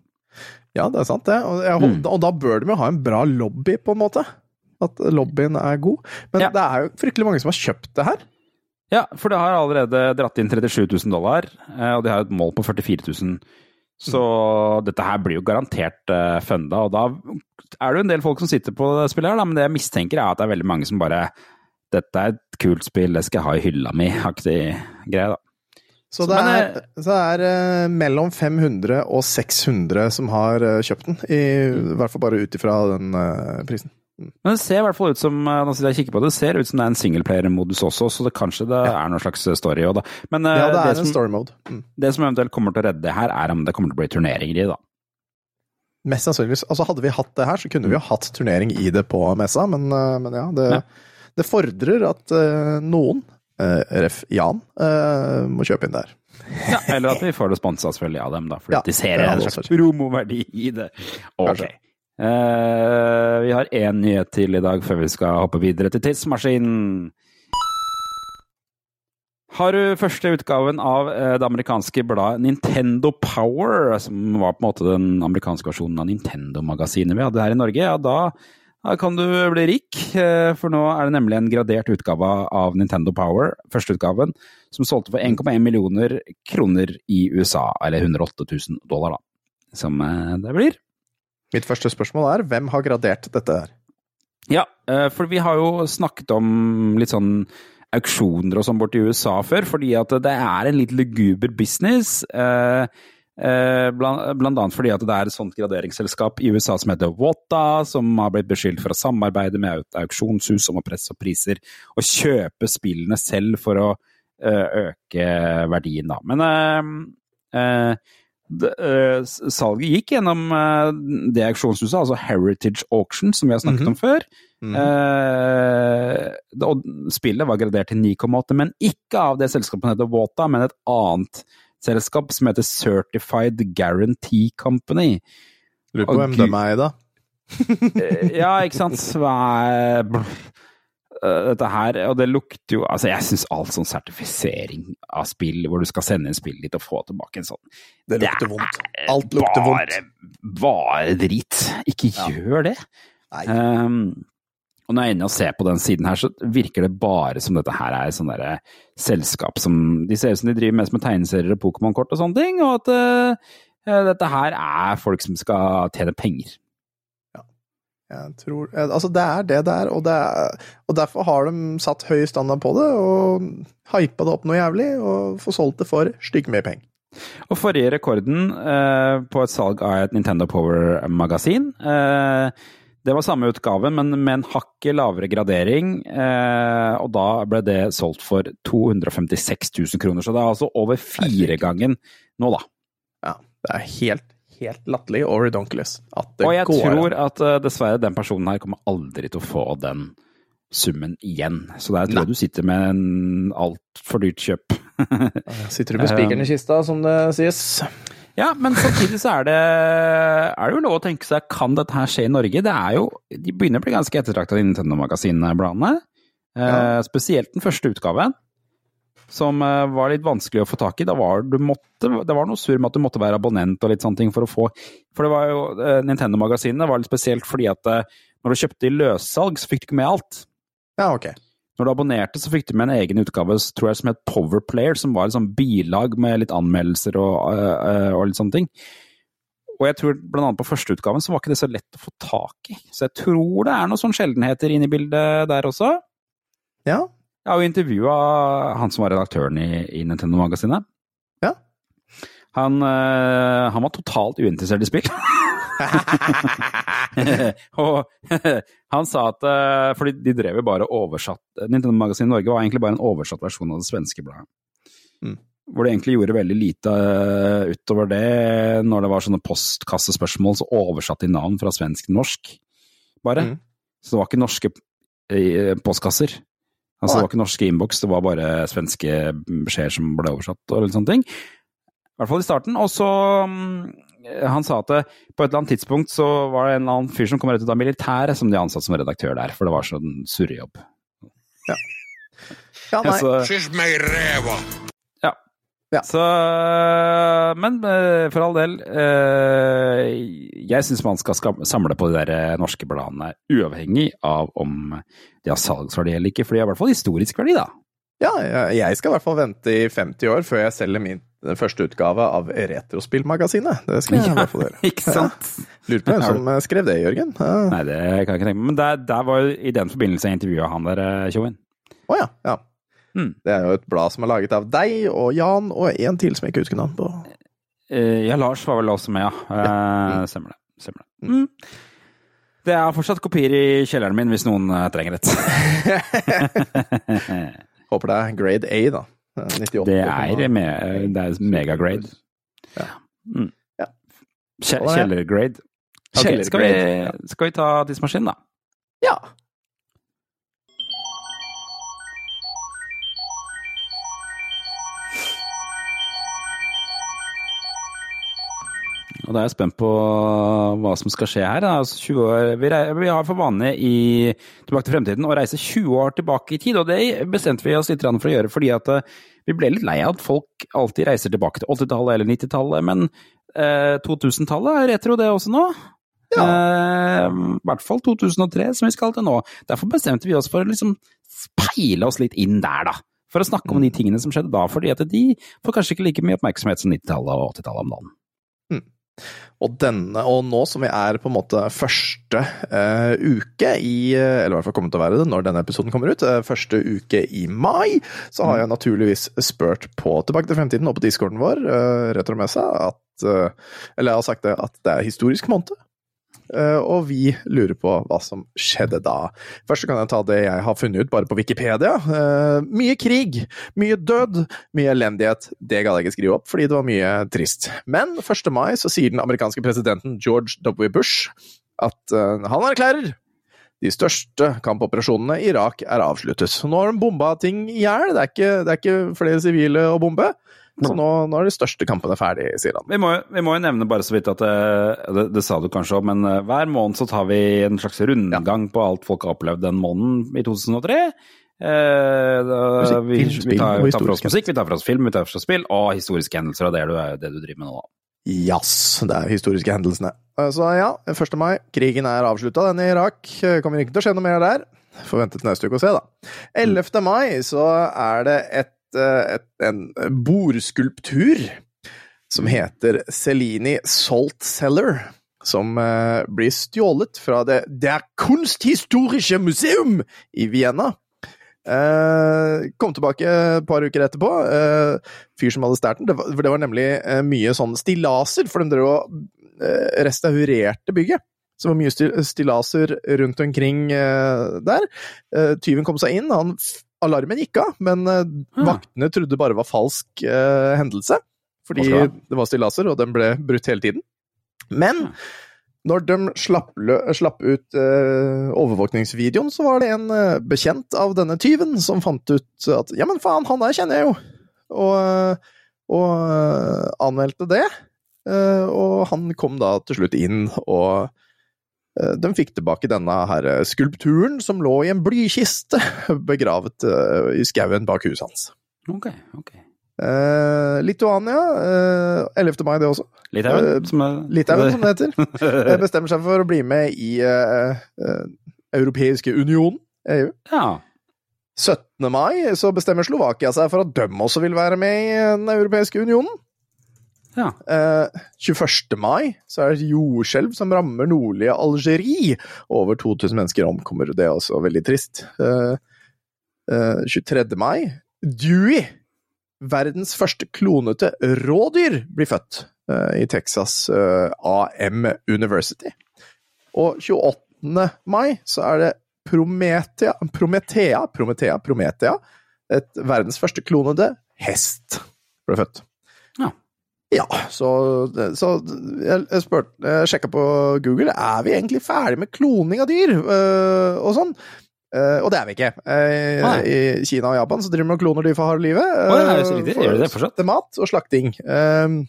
Ja, det er sant, det. Og, jeg, Mm. og da bør de jo ha en bra lobby, på en måte. At lobbyen er god. Men det er jo fryktelig mange som har kjøpt det her. Ja, for det har allerede dratt inn 37 000 dollar, eh, og de har et mål på 44 000. Så dette her blir jo garantert uh, funda, og da er det jo en del folk som sitter på det spillet her, da, men det jeg mistenker er at det er veldig mange som bare Dette er et kult spill, det skal jeg ha i hylla mi, aktig greie, da. Så Så, det men, er, så er uh, mellom 500 og 600 som har uh, kjøpt den. I, I hvert fall bare ut ifra den eh, prisen. Men det ser i hvert fall ut som eh, nå sitter jeg og kikker på det, det ser ut som det er en singleplayer-modus også, så det, kanskje det er noen slags story òg, da. Men eh, Ja, det er en som, story mode. Mm. det som eventuelt kommer til å redde det her, er om det kommer til å bli turneringer i det, da. Mest sannsynligvis. Altså, hadde vi hatt det her, så kunne vi jo hatt turnering i det på messa, men, eh, men ja, det, Ja. det fordrer at eh, noen, eh, ref. Jan, eh, må kjøpe inn der. Ja, eller at vi får det sponsa selvfølgelig av dem, da, fordi Ja, de ser en slags promoverdi i det. Ok. Kanskje. Eh, vi har én nyhet til i dag før vi skal hoppe videre til tidsmaskinen. Har du første utgaven av eh, det amerikanske bladet Nintendo Power, som var på en måte den amerikanske versjonen av Nintendo-magasinet vi hadde her i Norge, ja, da, kan du bli rik. eh, For nå er det nemlig en gradert utgave av Nintendo Power, førsteutgaven, som solgte for 1,1 millioner kroner i USA, eller 108 000 dollar, da. Som det blir. Mitt første spørsmål er hvem har gradert dette her? Ja, eh, for vi har jo snakket om litt sånn auksjoner og sånn borti USA før, fordi at det er en litt luguber business. eh, eh, Blant, annet fordi at det er et sånt graderingsselskap i USA som heter Wata, som har blitt beskyldt for å samarbeide med auksjonshus om å presse opp priser og kjøpe spillene selv for å øke verdien, da. Men eh, eh, eh, salget gikk gjennom eh, det auksjonshuset, altså Heritage Auction, som vi har snakket Mhm. om før. Mm Eh, det- og spillet var gradert til 9,8, men ikke av det selskapet som heter Wata, men et annet selskap som heter Certified Guarantee Company. Lurer på og hvem det de er i, da. Ja, ikke sant. Hva er dette her, og det lukter jo Altså, jeg syns alt sånn sertifisering av spill, hvor du skal sende inn spillet ditt og få tilbake en sånn Det lukter vondt. Alt lukter vondt. bare, bare drit. Ikke gjør det. Nei. Um, og når jeg er inne og ser på den siden her, så virker det bare som dette her er sånn derre selskap som De ser ut som de driver mest med tegneserier og Pokémon-kort og sånne ting, og at uh, dette her er folk som skal tjene penger. Jeg tror, eh, altså det er det det er, og, det er, og derfor har de satt høy standard på det, og hypa det opp noe jævlig, og får solgt det for stygge mye penger. Og forrige rekorden eh, på et salg av et Nintendo Power-magasin eh, Det var samme utgave, men med en hakket lavere gradering. Eh, og da ble det solgt for 256 000 kroner, så det er altså over firegangen nå, da. Ja, det er helt, helt latterlig og redonkulous Og jeg går tror at uh, dessverre den personen her kommer aldri til å få den summen igjen. Så der tror jeg du sitter med en altfor dyrt kjøp. Sitter du med spikeren i kista, som det sies? Ja, men samtidig så er det, er det jo lov å tenke seg, kan dette her skje i Norge? Det er jo, De begynner å bli ganske ettertrakta, i Nintendo-magasinbladene. Eh, spesielt den første utgaven, som eh, var litt vanskelig å få tak i. Da var, du måtte, det var noe surr med at du måtte være abonnent og litt sånne ting for å få For det var jo, eh, Nintendo-magasinene var litt spesielt fordi at eh, når du kjøpte i løssalg, så fikk du ikke med alt. Ja, ok. Når du abonnerte, så fikk du med en egen utgave tror jeg, som het Powerplayer, som var et sånn bilag med litt anmeldelser og, og litt sånne ting. Og jeg tror annet på førsteutgaven så var ikke det så lett å få tak i. Så jeg tror det er noen sånne sjeldenheter inne i bildet der også. Ja. Jeg har jo intervjua han som var redaktøren i, i Nintendo-magasinet. Ja. Han, eh, han var totalt uinteressert i spill. og han sa at eh, Fordi de drev jo bare oversatt Nintendo-magasinet Norge var egentlig bare en oversatt versjon av det svenske bladet. Mm. Hvor de egentlig gjorde veldig lite eh, utover det. Når det var sånne postkassespørsmål, så oversatte de navn fra svensk til norsk, bare. Mm. Så det var ikke norske postkasser. Altså, det var ikke norske innboks, det var bare svenske beskjeder som ble oversatt og litt sånne ting. I hvert fall i starten. Og så mm, Han sa at på et eller annet tidspunkt så var det en eller annen fyr som kom rett ut av militæret som de ansatte som redaktør der, for det var sånn surrejobb. Ja, nei. Så- ja. Ja. Så Men eh, for all del, eh, jeg syns man skal samle på de der eh, norske bladene, uavhengig av om de har salgsverdi eller ikke, for de har i hvert fall historisk verdi, da. Ja, jeg- skal i hvert fall vente i 50 år før jeg selger min første utgave av Retrospillmagasinet. Det skal jeg i hvert fall gjøre. Ikke sant? Lurer på hvem som eh, skrev det, Jørgen? Ja. Nei, det kan jeg ikke tenke meg. Men der, der var jo i den forbindelse jeg intervjua han der, Tjoen. Å oh, ja. ja. Mm. Det er jo et blad som er laget av deg og Jan og en til som jeg ikke husker navnet på. Eh, ja, Lars var vel også med, ja. Eh, Stemmer det. Stemmer det. Mm. Det er fortsatt kopier i kjelleren min hvis noen eh, trenger et. Håper det er grade A, da. Eh, 98. det er, me det er megagrade. Ja. Mm. Ja. Kjellergrade. Okay, skal, vi, skal vi ta tidsmaskinen, da? Ja. Og da er jeg spent på hva som skal skje her. Altså 20 år, vi, vi har for vane i Tilbake til fremtiden å reise 20 år tilbake i tid, og det bestemte vi oss litt for å gjøre fordi at eh, vi ble litt lei av at folk alltid reiser tilbake til 80-tallet eller 90-tallet, men eh, 2000-tallet er retro det også nå. Eh, I hvert fall 2003, som vi skal til nå. Derfor bestemte vi oss for å liksom speile oss litt inn der, da. For å snakke om de tingene som skjedde da, fordi at de får kanskje ikke like mye oppmerksomhet som 90-tallet og 80-tallet om dagen. Og denne, og nå som vi er på en måte første uh, uke i eh, Eller i hvert fall kommer til å være det når denne episoden kommer ut. Uh, første uke i mai, så har jeg naturligvis spurt på Tilbake til fremtiden og på discorden vår, uh, Retromessa, at Eller jeg har sagt det at det er historisk måned. Eh, og vi lurer på hva som skjedde da. Først kan jeg ta det jeg har funnet ut bare på Wikipedia. Eh, mye krig, mye død, mye elendighet. Det gadd jeg ikke skrive opp, fordi det var mye trist. Men 1. mai så sier den amerikanske presidenten George W. Bush at eh, han erklærer de største kampoperasjonene i Irak er avsluttet. Nå har de bomba ting i hjel. Det, det er ikke flere sivile å bombe. Så nå, nå er de største kampene ferdig, sier han. Vi må, vi må jo nevne bare så vidt at eh, det, det sa du kanskje òg, men eh, hver måned så tar vi en slags rundgang på alt folk har opplevd den måneden i 2003. Eh, da, Musikk, vi, film, vi tar, for oss musikk, vi tar for oss film, vi tar for oss spill og historiske hendelser, og det er det, det du driver med nå. da. Jazz, det er historiske hendelsene. Eh, Så ja, 1. mai, krigen er avslutta, den i Irak. Kommer ikke til å skje noe mer der. Forventet neste uke å se, da. 11. mai så er det et, et, en bordskulptur som heter Celini Salt Cellar. Som eh, blir stjålet fra det Der Kunsthistorische Museum i Vienna. Uh, kom tilbake et par uker etterpå. Uh, fyr som hadde stjålet den. Det var, det var nemlig uh, mye sånn stillaser, for de drev og eh, restaurerte bygget. Så det var mye stillaser rundt omkring eh, der. Eh, tyven kom seg inn. Han, alarmen gikk av, men eh, vaktene trodde bare var falsk eh, hendelse. Fordi det var stillaser, og den ble brutt hele tiden. Men når de slapp, slapp ut eh, overvåkningsvideoen, så var det en eh, bekjent av denne tyven som fant ut at ja, men faen, han der kjenner jeg jo! Og, eh, og eh, anmeldte det. Eh, og han kom da til slutt inn, og de fikk tilbake denne her eh, skulpturen som lå i en blykiste begravet eh, i skauen bak huset hans. Ok, ok. Eh, Lituania, eh, 11. mai det også. Litauen, Eh, som er Litauen, som det heter. Eh, Bestemmer seg for å bli med i eh, eh, Europeiske union, EU. Ja. 17. mai så bestemmer Slovakia seg for at de også vil være med i Den europeiske unionen. Ja. Eh, 21. mai så er det et jordskjelv som rammer nordlige Algerie. Over 2000 mennesker omkommer, det er også veldig trist. Eh, eh, 23. mai Dewey verdens første klonete rådyr blir født eh, i Texas eh, AM University. Og 28. mai så er det Prometea, Prometea, Prometea, Prometea, et verdens første klonede hest ble født. Ja. Så, så jeg, jeg, spurte, jeg sjekka på Google er vi egentlig ferdig med kloning av dyr øh, og sånn. Uh, og det er vi ikke. Uh, I Kina og Japan så driver man og kloner dyr for harde livet. Uh, ja, det Gjør de det fortsatt? Til mat og slakting. Uh,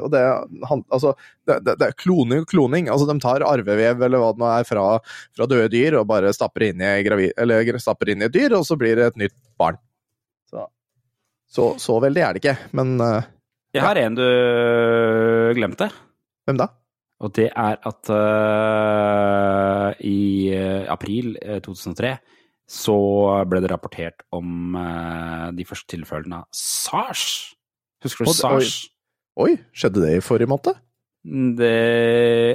og det, han, altså, det, det, det, er kloning og kloning. Altså, de tar arvevev eller hva det nå er fra, fra døde dyr og bare stapper inn, i gravid, eller, stapper inn i et dyr, og så blir det et nytt barn. Så, så, så veldig er det ikke, men Jeg har en du glemte. Hvem da? Og det er at uh, i april 2003 så ble det rapportert om uh, de første tilfellene av SARS. Husker du Oi, SARS? Oi, skjedde det i forrige måned? Det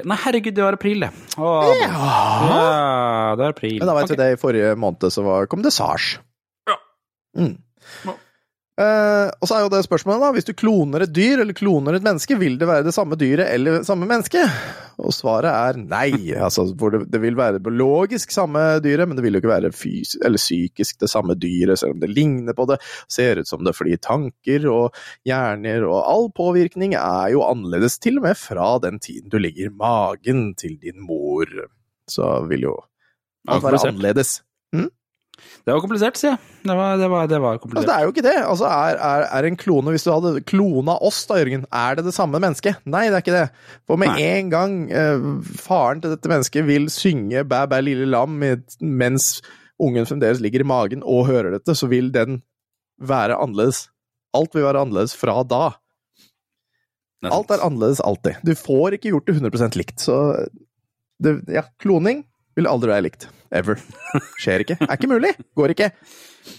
Nei, herregud, det var april, det. Åh, ja. ja, det er april. Men da veit okay. vi det, i forrige måned så var, kom det SARS. Ja. Mm. Eh, og så er jo det spørsmålet, da. Hvis du kloner et dyr eller kloner et menneske, vil det være det samme dyret eller samme menneske? Og svaret er nei. Altså, det, det vil være biologisk samme dyret, men det vil jo ikke være fys eller psykisk det samme dyret, selv om det ligner på det, ser ut som det, fordi tanker og hjerner og all påvirkning er jo annerledes, til og med fra den tiden du ligger i magen til din mor. Så vil jo alt være annerledes. annerledes. Det var komplisert, sier jeg. Det var, det var, det var Altså, komplisert. det er jo ikke det. Altså, er, er, er en klone Hvis du hadde klona oss, da, Jørgen, er det det samme mennesket? Nei, det er ikke det. For med Nei. en gang eh, faren til dette mennesket vil synge Bæ, bæ, lille lam mens ungen fremdeles ligger i magen og hører dette, så vil den være annerledes. Alt vil være annerledes fra da. Alt er annerledes alltid. Du får ikke gjort det 100% likt, så det, Ja, kloning vil aldri være likt. Ever. Skjer ikke. Er ikke mulig. Går ikke.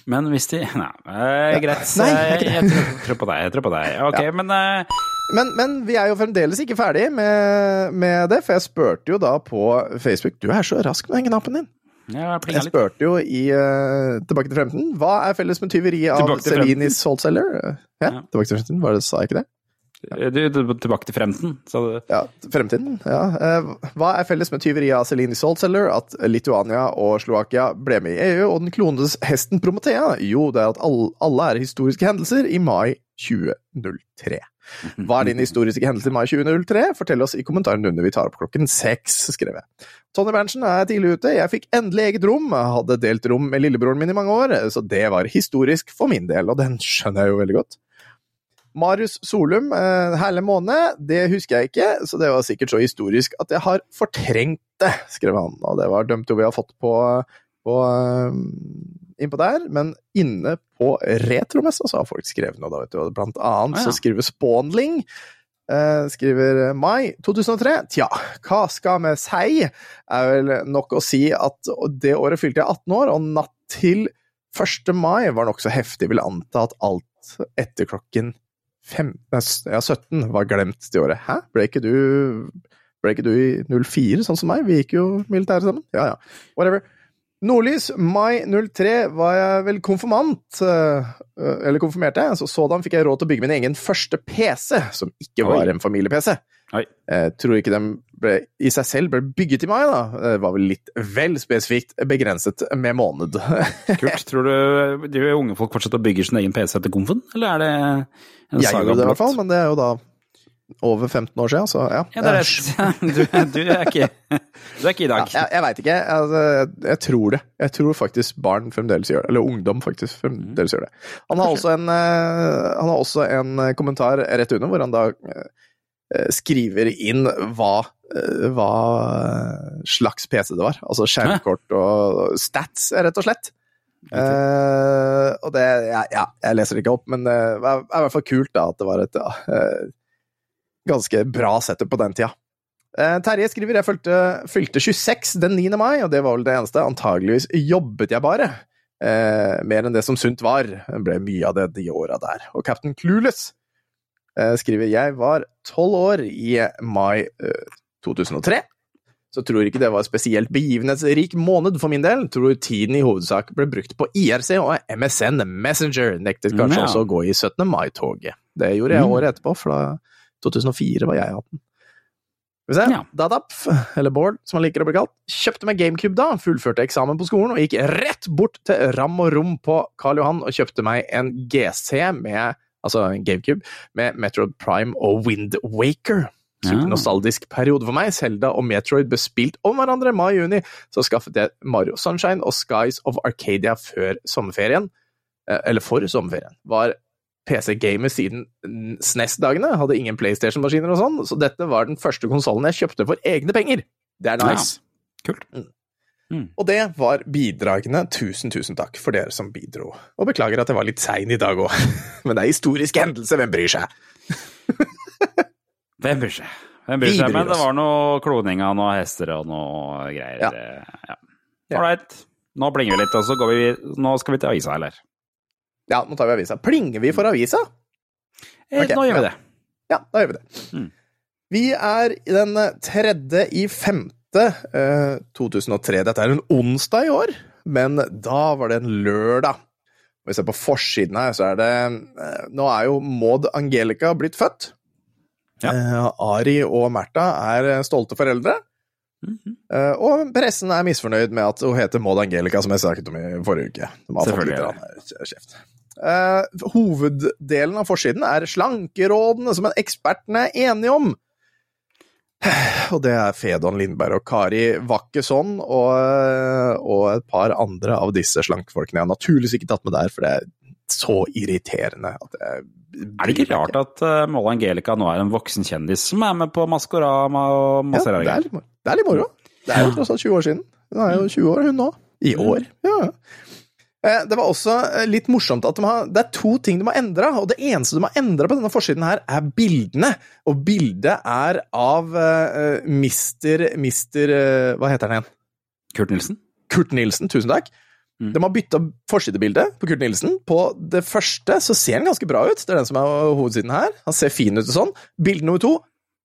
Men hvis de Nei, eh, greit. Nei, jeg, er jeg, tror, på deg. Jeg tror på deg. Ok, men eh, Men, men vi er jo fremdeles ikke ferdig med, med det, for jeg spurte jo da på Facebook Du er så rask med den knappen din. jeg Jeg spurte jo i uh, Tilbake til fremtiden Hva er felles med tyveriet av Celinis Saltcellar? Ja, Ja. tilbake til fremtiden, var det, sa jeg ikke det? Du, du, tilbake til fremtiden, sa du. Ja, fremtiden, ja. Eh, Hva er felles med tyveriet av Celine Saltzeller, At Lituania og Slovakia ble med i EU, og den klonedes hesten Prometea? Jo, det er at alle er historiske hendelser i mai 2003. Hva er din historiske hendelse i mai 2003? Fortell oss i kommentaren under vi tar opp klokken seks, skrev jeg. Tony Berntsen er tidlig ute. Jeg fikk endelig eget rom. Jeg hadde delt rom med lillebroren min i mange år, så det var historisk for min del, og den skjønner jeg jo veldig godt. Marius Solum, eh, herlig måned, det husker jeg ikke, så det var sikkert så historisk at jeg har fortrengt det, skrev han. Og det var dømt vi har fått på, på eh, innpå der, men inne på retromessa så har folk skrevet noe, da, vet du. Blant annet Ah, ja. så skriver Spawnling eh, skriver mai 2003. Tja, hva skal vi si? Er vel nok å si at det året fylte jeg 18 år, og natt til 1. mai var nokså heftig. Vil anta at alt etter klokken 15, nei, ja, 17 var glemt det året. Hæ? Ble ikke du ble ikke du i 04, sånn som meg? Vi gikk jo militæret sammen. Ja, ja. Whatever. Nordlys, mai 03 var jeg vel konfirmant, øh, øh, eller konfirmerte, så sådan fikk jeg råd til å bygge min egen første PC, som ikke var Oi. en familie-PC. Jeg tror ikke den ble, i seg selv ble bygget i mai, da. Det var vel litt vel spesifikt begrenset med måned. Kult. Tror du de unge folk fortsetter å bygge sin egen PC etter komfen, eller er det en Jeg saga gjorde det i hvert fall, men det er jo da over 15 år siden, så ja. Ja, det er rett. Du, du, er ikke, du er ikke i Ja, dag. jeg jeg veit ikke. Altså, jeg, jeg tror det. Jeg tror faktisk barn fremdeles gjør det. Eller ungdom faktisk fremdeles gjør det. Han har også en, eh, han har også en eh, kommentar rett under, hvor han da eh, skriver inn hva, eh, hva slags PC det var. Altså skjermkort og stats, rett og slett. Uh, og det ja, ja, jeg leser det ikke opp, men det er, i hvert fall kult da at det var et ja, eh, ganske bra setup på den tida. Uh, Terje skriver jeg fylte, fylte 26 den 9. mai, og det var vel det eneste. Antageligvis jobbet jeg bare. Uh, mer enn det som sunt var. Det ble mye av det de åra der. Og Captain Clueless eh, skriver jeg var tolv år i mai eh, 2003. så tror ikke det var spesielt begivenhetsrik måned for min del. Tror tiden i hovedsak ble brukt på IRC og MSN Messenger. Nektet kanskje Ja. også å gå i 17. mai-toget. Det gjorde jeg Mm. året etterpå, for da 2004 var jeg 18. Skal vi se. Ja. Dadap, eller Bård som han liker å bli kalt, kjøpte meg GameCube da, fullførte eksamen på skolen og gikk rett bort til Ram og Rom på Karl Johan og kjøpte meg en GC med altså GameCube, med Metroid Prime og Wind Waker. Super Ja. nostalgisk periode for meg. Zelda og Metroid ble spilt om hverandre mai-juni, så skaffet jeg Mario Sunshine og Skies of Arcadia før sommerferien. Eh, Eller for sommerferien. Var PC-gamer siden mm, SNES-dagene, hadde ingen PlayStation-maskiner og sånn, så dette var den første konsollen jeg kjøpte for egne penger. Det er nice. Kult. Mm. Og det var bidragene. Tusen, tusen takk for dere som bidro. Og beklager at jeg var litt sein i dag òg. Men det er historisk hendelse, hvem bryr seg? Hvem bryr seg? Hvem bryr seg? Men det var noe kloning av noen hester og noe greier. Ja. Ja. Ålreit. Nå plinger vi litt, og så går vi Nå skal vi til avisa, eller? Ja, nå tar vi avisa. Plinger vi for avisa? Eh, okay. nå gjør vi det. Ja, da gjør vi det. Mm. Vi er den tredje i femte eh, 2003. Dette er en onsdag i år, men da var det en lørdag. Hvis vi ser på forsiden her, så er det eh, Nå er jo Maud Angelica blitt født. Ja. Ari og Märtha er eh, stolte foreldre. Mm -hmm. og pressen er misfornøyd med at hun heter Maud Angelica, som jeg snakket om i forrige uke. Selvfølgelig eh. Eh, hoveddelen av forsiden er slankerådene som ekspertene er enige om. Og det er Fedon Lindberg og Kari Wakkesson og, og et par andre av disse slankefolkene. Jeg har naturligvis ikke tatt med der, for det er så irriterende. Er det ikke rart at uh, Molle Angelica nå er en voksen kjendis som er med på Maskorama og masse ja, det, er litt, det er litt moro. Det er jo tross alt 20 år siden. Hun er jo 20 år, hun nå. I år. Ja. Eh, Det var også eh, litt morsomt at de har, det er to ting de har endra, og det eneste de har endra på denne forsiden her, er bildene. Og bildet er av uh, mister Mister uh, Hva heter han igjen? Kurt Nilsen? Kurt Nilsen, tusen takk. Mm. De har bytta forsidebilde på Kurt Nilsen. På det første så ser han ganske bra ut. Det er den som er hovedsiden her. Han ser fin ut og sånn. Bilde nummer to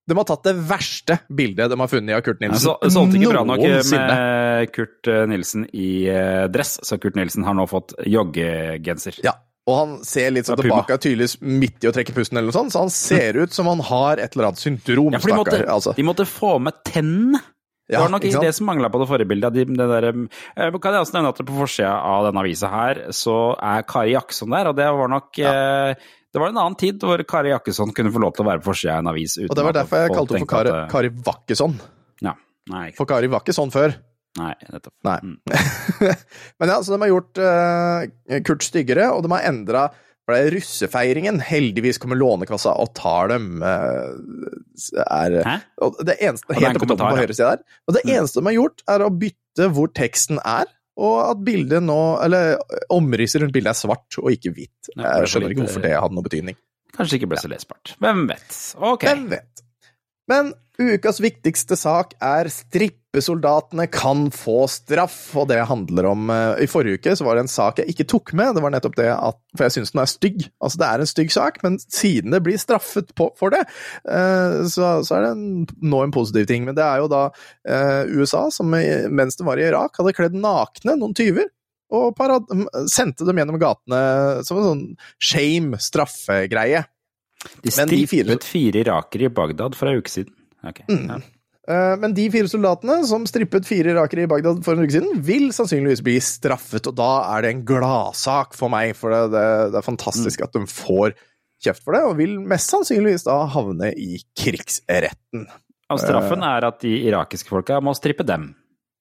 De har tatt det verste bildet de har funnet av Kurt Nilsen. Så, solgte ikke bra nok med Kurt eh, Nilsen i eh, dress, så Kurt Nilsen har nå fått joggegenser. Ja, og han ser litt sånn tilbake, tydeligvis midt i å trekke pusten, eller noe sånt, så han ser ut som han har et eller annet syndrom, Ja, for de måtte. Altså. de måtte få med tennene. Det var nok ikke det som mangla på det forrige bildet. De, det der, eh, kan jeg også nevne at på forsida av denne avisa her, så er Kari Jackson der, og det var nok eh, Det var en annen tid hvor Kari Jakkesson kunne få lov til å være på forsida av en avis Og det var derfor jeg kalte henne for Kari, at, Kari Vakkesson. Ja. Nei, For Kari var ikke sånn før. nei, nettopp. Nei. Mm. Men ja, så de har gjort uh, Kurt styggere, og de har endra for det er russefeiringen. Heldigvis kommer Lånekassa og tar dem. eh, er, Hæ? og det eneste, helt oppe på høyre side der. Og det Mm. eneste de har gjort, er å bytte hvor teksten er, og at bildet nå Eller omrisset rundt bildet er svart og ikke hvitt. Jeg skjønner ikke hvorfor det hadde noe betydning. Kanskje ikke ble så lesbart. Hvem vet. Ok. Hvem vet? Men ukas viktigste sak er strippesoldatene kan få straff, og det handler om eh, I forrige uke så var det en sak jeg ikke tok med, det var nettopp det at For jeg syns den er stygg. Altså, det er en stygg sak, men siden det blir straffet på, for det, eh, så, så er det en, nå en positiv ting. Men det er jo da eh, USA som mens de var i Irak, hadde kledd nakne noen tyver. Og parad sendte dem gjennom gatene som en sånn shame, straffegreie. De strippet de fire- fire irakere i Bagdad for en uke siden. Ok. Mm. Ja. Eh, Men de fire soldatene som strippet fire irakere i Bagdad for en uke siden, vil sannsynligvis bli straffet, og da er det en gladsak for meg, for det, det, det er fantastisk at de får kjeft for det, og vil mest sannsynligvis da havne i krigsretten. Og straffen er at de irakiske folka må strippe dem.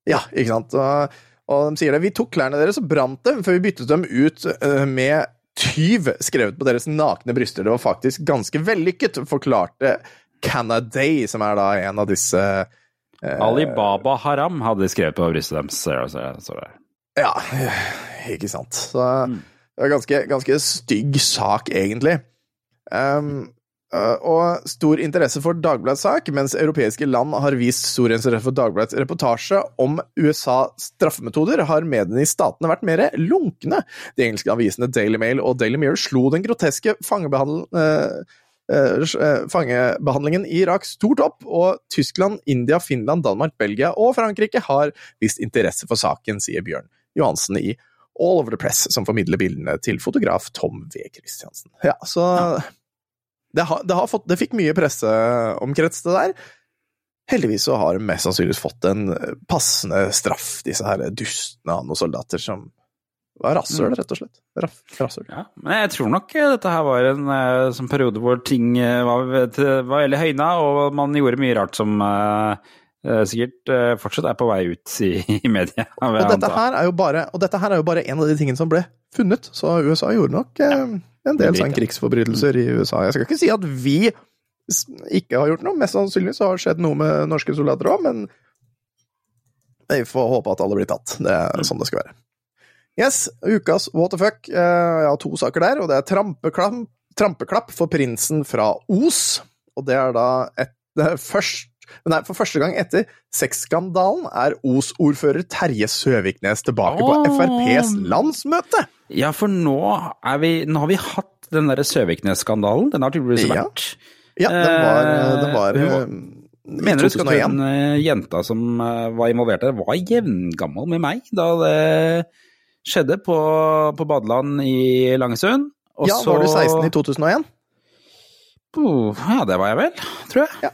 Ja, ikke sant? Og, og de sier det. Vi tok klærne deres og brant dem før vi byttet dem ut eh, med tyv skrevet på deres nakne bryster. Det var faktisk ganske vellykket, forklarte Canaday, som er da en av disse eh, Alibaba Haram hadde de skrevet på brystet deres. så-. Ja, ikke sant. Så det var ganske, ganske stygg sak, egentlig. Um, og stor interesse for Dagbladets sak, mens europeiske land har vist stor interesse for Dagbladets reportasje om USAs straffemetoder, har mediene i statene vært mer lunkne. De engelske avisene Daily Mail og Daily Mirror slo den groteske fangebehandel... Eh, eh, fangebehandlingen i Irak stort opp, og Tyskland, India, Finland, Danmark, Belgia og Frankrike har vist interesse for saken, sier Bjørn Johansen i All Over The Press, som formidler bildene til fotograf Tom V. Christiansen. Ja, så Det, har, det, har fått, det fikk mye presseomkrets, det der. Heldigvis så har de mest sannsynligvis fått en passende straff, disse her dustene av noen soldater som var rasshøl, rett og slett. Raff, rasshøl. Ja, men jeg tror nok eh, dette her var en eh, sånn periode hvor ting eh, var, var veldig høyna, og man gjorde mye rart som eh, sikkert uh, fortsatt er på vei ut i, i media. Og dette, bare, og dette her er jo bare en av de tingene som ble funnet, så USA gjorde nok uh, en del sånn krigsforbrytelser i USA. Jeg skal ikke si at vi ikke har gjort noe, mest sannsynlig så har det skjedd noe med norske soldater òg, men vi får håpe at alle blir tatt. Det er sånn det skal være. Yes, ukas what the fuck. Eh, Jeg har to saker der, og det er trampeklapp, trampeklapp for prinsen fra Os. Og det er da et, det er først Nei, for første gang etter sexskandalen er Os-ordfører Terje Søviknes tilbake på FrPs landsmøte! Ja, for nå, er vi, nå har vi hatt den derre Søviknes-skandalen. Den har tydeligvis vært. Ja, den var, den var Eh, eh, hun i Mener du at 2001. hun eh, jenta som var involvert der, var jevngammel med meg da det skjedde på, på badeland i Langesund? Og Ja, var du 16 i 2001? Oh, ja, det var jeg vel, tror jeg.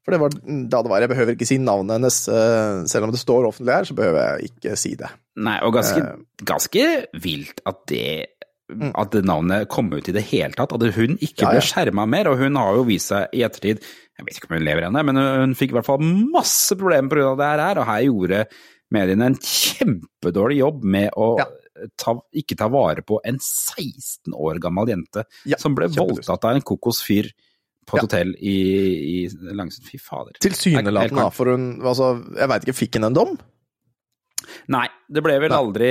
For det var da det var. Jeg behøver ikke si navnet hennes. eh, Selv om det står offentlig her, så behøver jeg ikke si det. Nei, og ganske, Eh. ganske vilt at det at navnet kom ut i det hele tatt. At hun ikke Mm. Ja, ja. ble skjerma mer. Og hun har jo vist seg i ettertid Jeg vet ikke om hun lever ennå, men hun fikk i hvert fall masse problemer pga. det her. Og her gjorde mediene en kjempedårlig jobb med å ta, ikke ta vare på en 16 år gammel jente Ja, som ble voldtatt av en kokosfyr på et hotell i, i Langsund. Fy fader. Tilsynelatende, da, for hun altså, Jeg veit ikke, fikk hun en dom? Nei, det ble vel aldri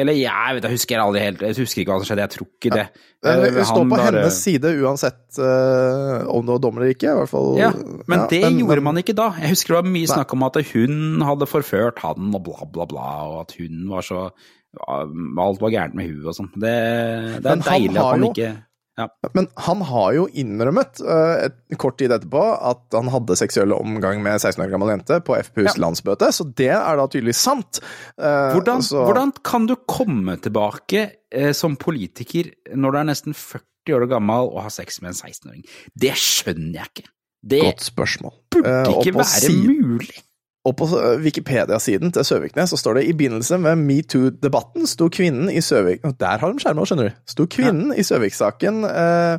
Eller jeg vet, jeg husker aldri helt Jeg husker ikke hva som skjedde, jeg tror ikke det. Men Eh, står på bare- hennes side uansett eh, om det var dommer eller ikke. I hvert fall. Ja, men Ja, det gjorde man ikke da. Jeg husker det var mye Nei. snakk om at hun hadde forført han og bla, bla, bla, og at hun var så Alt var gærent med huet og sånn. Det, det er deilig at man jo- ikke ja. Men han har jo innrømmet, uh, kort tid etterpå, at han hadde seksuell omgang med 16 år gammel jente på FPUs Ja. landsbøte, så det er da tydeligvis sant. Uh, Hvordan, så- hvordan kan du komme tilbake uh, som politiker når du er nesten 40 år gammel og har sex med en 16-åring? Det skjønner jeg ikke. Det Godt spørsmål. burde ikke være si- mulig. Og på Wikipedia-siden til Søviknes så står det i begynnelse med metoo-debatten sto kvinnen i Søvik der har de skjerma, skjønner du. Sto kvinnen i Søvik-saken eh,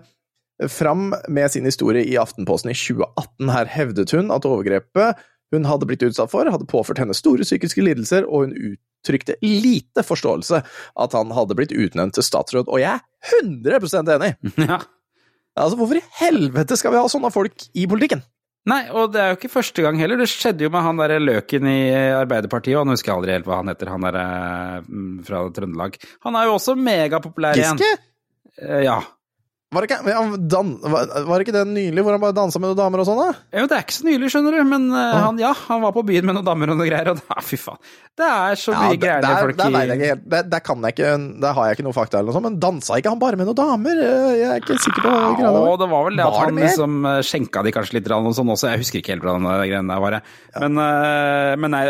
fram med sin historie i Aftenposten i 2018. Her hevdet hun at overgrepet hun hadde blitt utsatt for, hadde påført henne store psykiske lidelser, og hun uttrykte lite forståelse at han hadde blitt utnevnt til statsråd. Og jeg er 100% enig! Ja. Altså, hvorfor i helvete skal vi ha sånne folk i politikken? Nei, og det er jo ikke første gang heller. Det skjedde jo med han derre løken i Arbeiderpartiet, og nå husker aldri helt hva han heter, han derre mm, fra Trøndelag. Han er jo også megapopulær igjen. Giske? Eh, Ja. Var det ikke, dan, var, var det ikke det nylig hvor han bare dansa med noen damer og sånn, da? Jo, det er ikke så nylig, skjønner du, men eh, han, ja, han var på byen med noen damer og noe greier, og da, fy faen. Det er så mye det- gærne der, folk der, i helt, der, der kan jeg ikke Der har jeg ikke noe fakta, eller noe sånt, men dansa ikke han bare med noen damer? Jeg er ikke sikker på hva greia Ja, var. det var vel det at det han liksom eh, skjenka de kanskje litt og sånn også. Jeg husker ikke helt hvordan de greiene der var. Ja. Men, uh, men nei,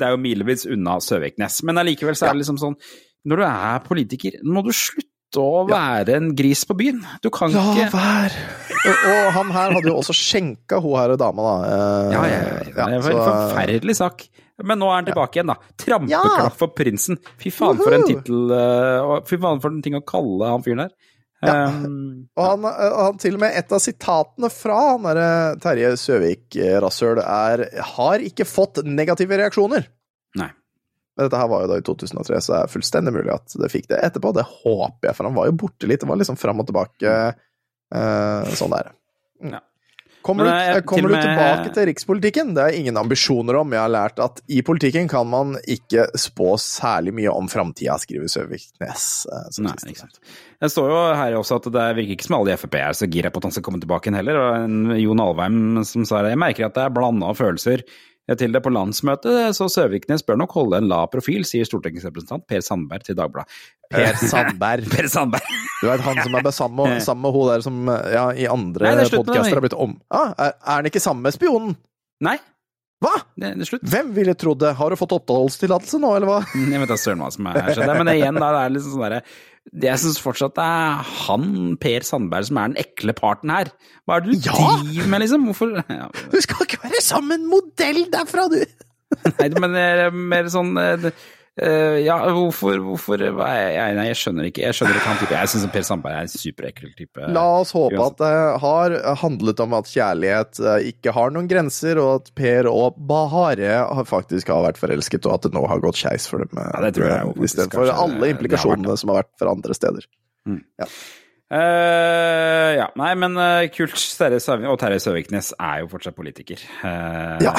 det er jo milevis unna Søviknes. Men allikevel så er det liksom sånn Når du er politiker, må du slutte å være en gris på byen. Du kan La ikke være! Og, og han her hadde jo også skjenka hun her dama, da. Eh, Ja, ja, ja. Det var en så- forferdelig sak. Men nå er han tilbake igjen, da. Trampeklapp for prinsen. Fy faen for en tittel eh, Fy faen for en ting å kalle han fyren der. Ja. Um, Og han, han til og med et av sitatene fra han derre Terje Søvik-rasshøl er 'har ikke fått negative reaksjoner'. Men dette her var jo da i 2003, så det er fullstendig mulig at det fikk det etterpå. Det håper jeg, for han var jo borte litt. Det var liksom fram og tilbake eh, sånn der. Ja. Kommer, Men du, kommer til du tilbake med- til rikspolitikken? Det er ingen ambisjoner om. Jeg har lært at i politikken kan man ikke spå særlig mye om framtida, skriver Søviknes. eh, Nei, ikke sant. Det står jo her også at det virker ikke som alle i Frp er så gira på at han skal komme tilbake igjen heller. Og en Jon Alvheim som sa det, jeg merker at det er blanda følelser. Til det på landsmøtet, så Søviknes bør nok holde en lav profil, sier stortingsrepresentant Per Sandberg til Dagbladet. Per Sandberg. per Sandberg. Du vet han som er sammen med, med hun der som ja, i andre er podcaster har blitt om... Ah, er, er han ikke sammen med spionen? Nei. Hva? Det, det. Hvem ville trodd det? Har du fått oppholdstillatelse nå, eller hva? Jeg vet da søren hva som er skjedd. Men igjen, da, det er liksom sånn derre Jeg syns fortsatt det er han, Per Sandberg, som er den ekle parten her. Hva er det du Ja! driver med, liksom? Hvorfor ja. Du skal ikke være sammen modell derfra, du! Nei, men det er mer sånn eh, Ja, hvorfor, hvorfor jeg, Nei, jeg skjønner ikke. Jeg skjønner ikke han type. Jeg syns Per Sandberg er en superekkel type. La oss håpe at det har handlet om at kjærlighet eh, ikke har noen grenser, og at Per og Bahare faktisk har vært forelsket, og at det nå har gått skeis for dem. eh, Ja, det tror jeg jo Istedenfor alle implikasjonene har som har vært for andre steder. Mm. ja, nei, men uh, kult. Terje Søviknes er jo fortsatt politiker. Uh, Ja,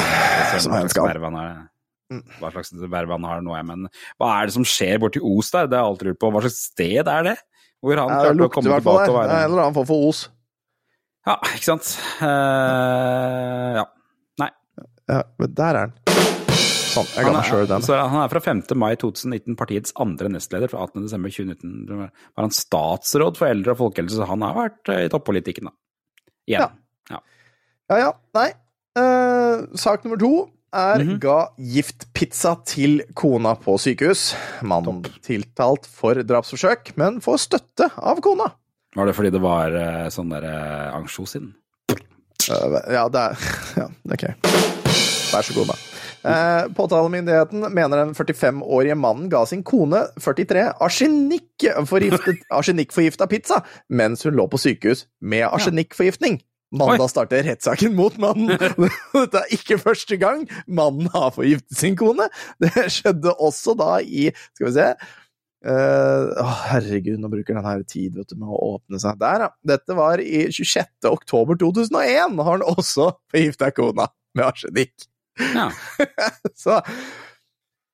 som er han slags har. Hva slags verv han har nå, men hva er det som skjer borti Os der? Det har jeg alltid lurt på. Hva slags sted er det? Hvor han klarte å komme tilbake og Det er være En eller annen form for os. Ja, ikke sant. Uh, ja. Nei. Ja, men der er han. Sånn, jeg ga meg sjøl den. så han er fra 5. mai 2019, partiets andre nestleder. Fra 18. desember 2019 var han statsråd for eldre og folkehelse, så han har vært eh, i toppolitikken, da. Igjen. Ja. Ja ja, nei. Uh, sak nummer to er Mhm. ga giftpizza til kona på sykehus. Mannen tiltalt for drapsforsøk, men får støtte av kona. Var det fordi det var eh, sånn der uh, ansjos i den? Eh, ja, det er Ja, ok. Vær så god, da. Eh, påtalemyndigheten mener den 45-årige mannen ga sin kone 43 arsenikkforgiftet- arsenikkforgifta pizza mens hun lå på sykehus med arsenikkforgiftning. Mandag starter rettssaken mot mannen. Dette er ikke første gang mannen har forgiftet sin kone. Det skjedde også da i Skal vi se uh, herregud, nå bruker den her tid vet du, med å åpne seg. Der, ja. Dette var i 26. oktober 2001. Har han også forgifta kona med arsenikk. Ja. Så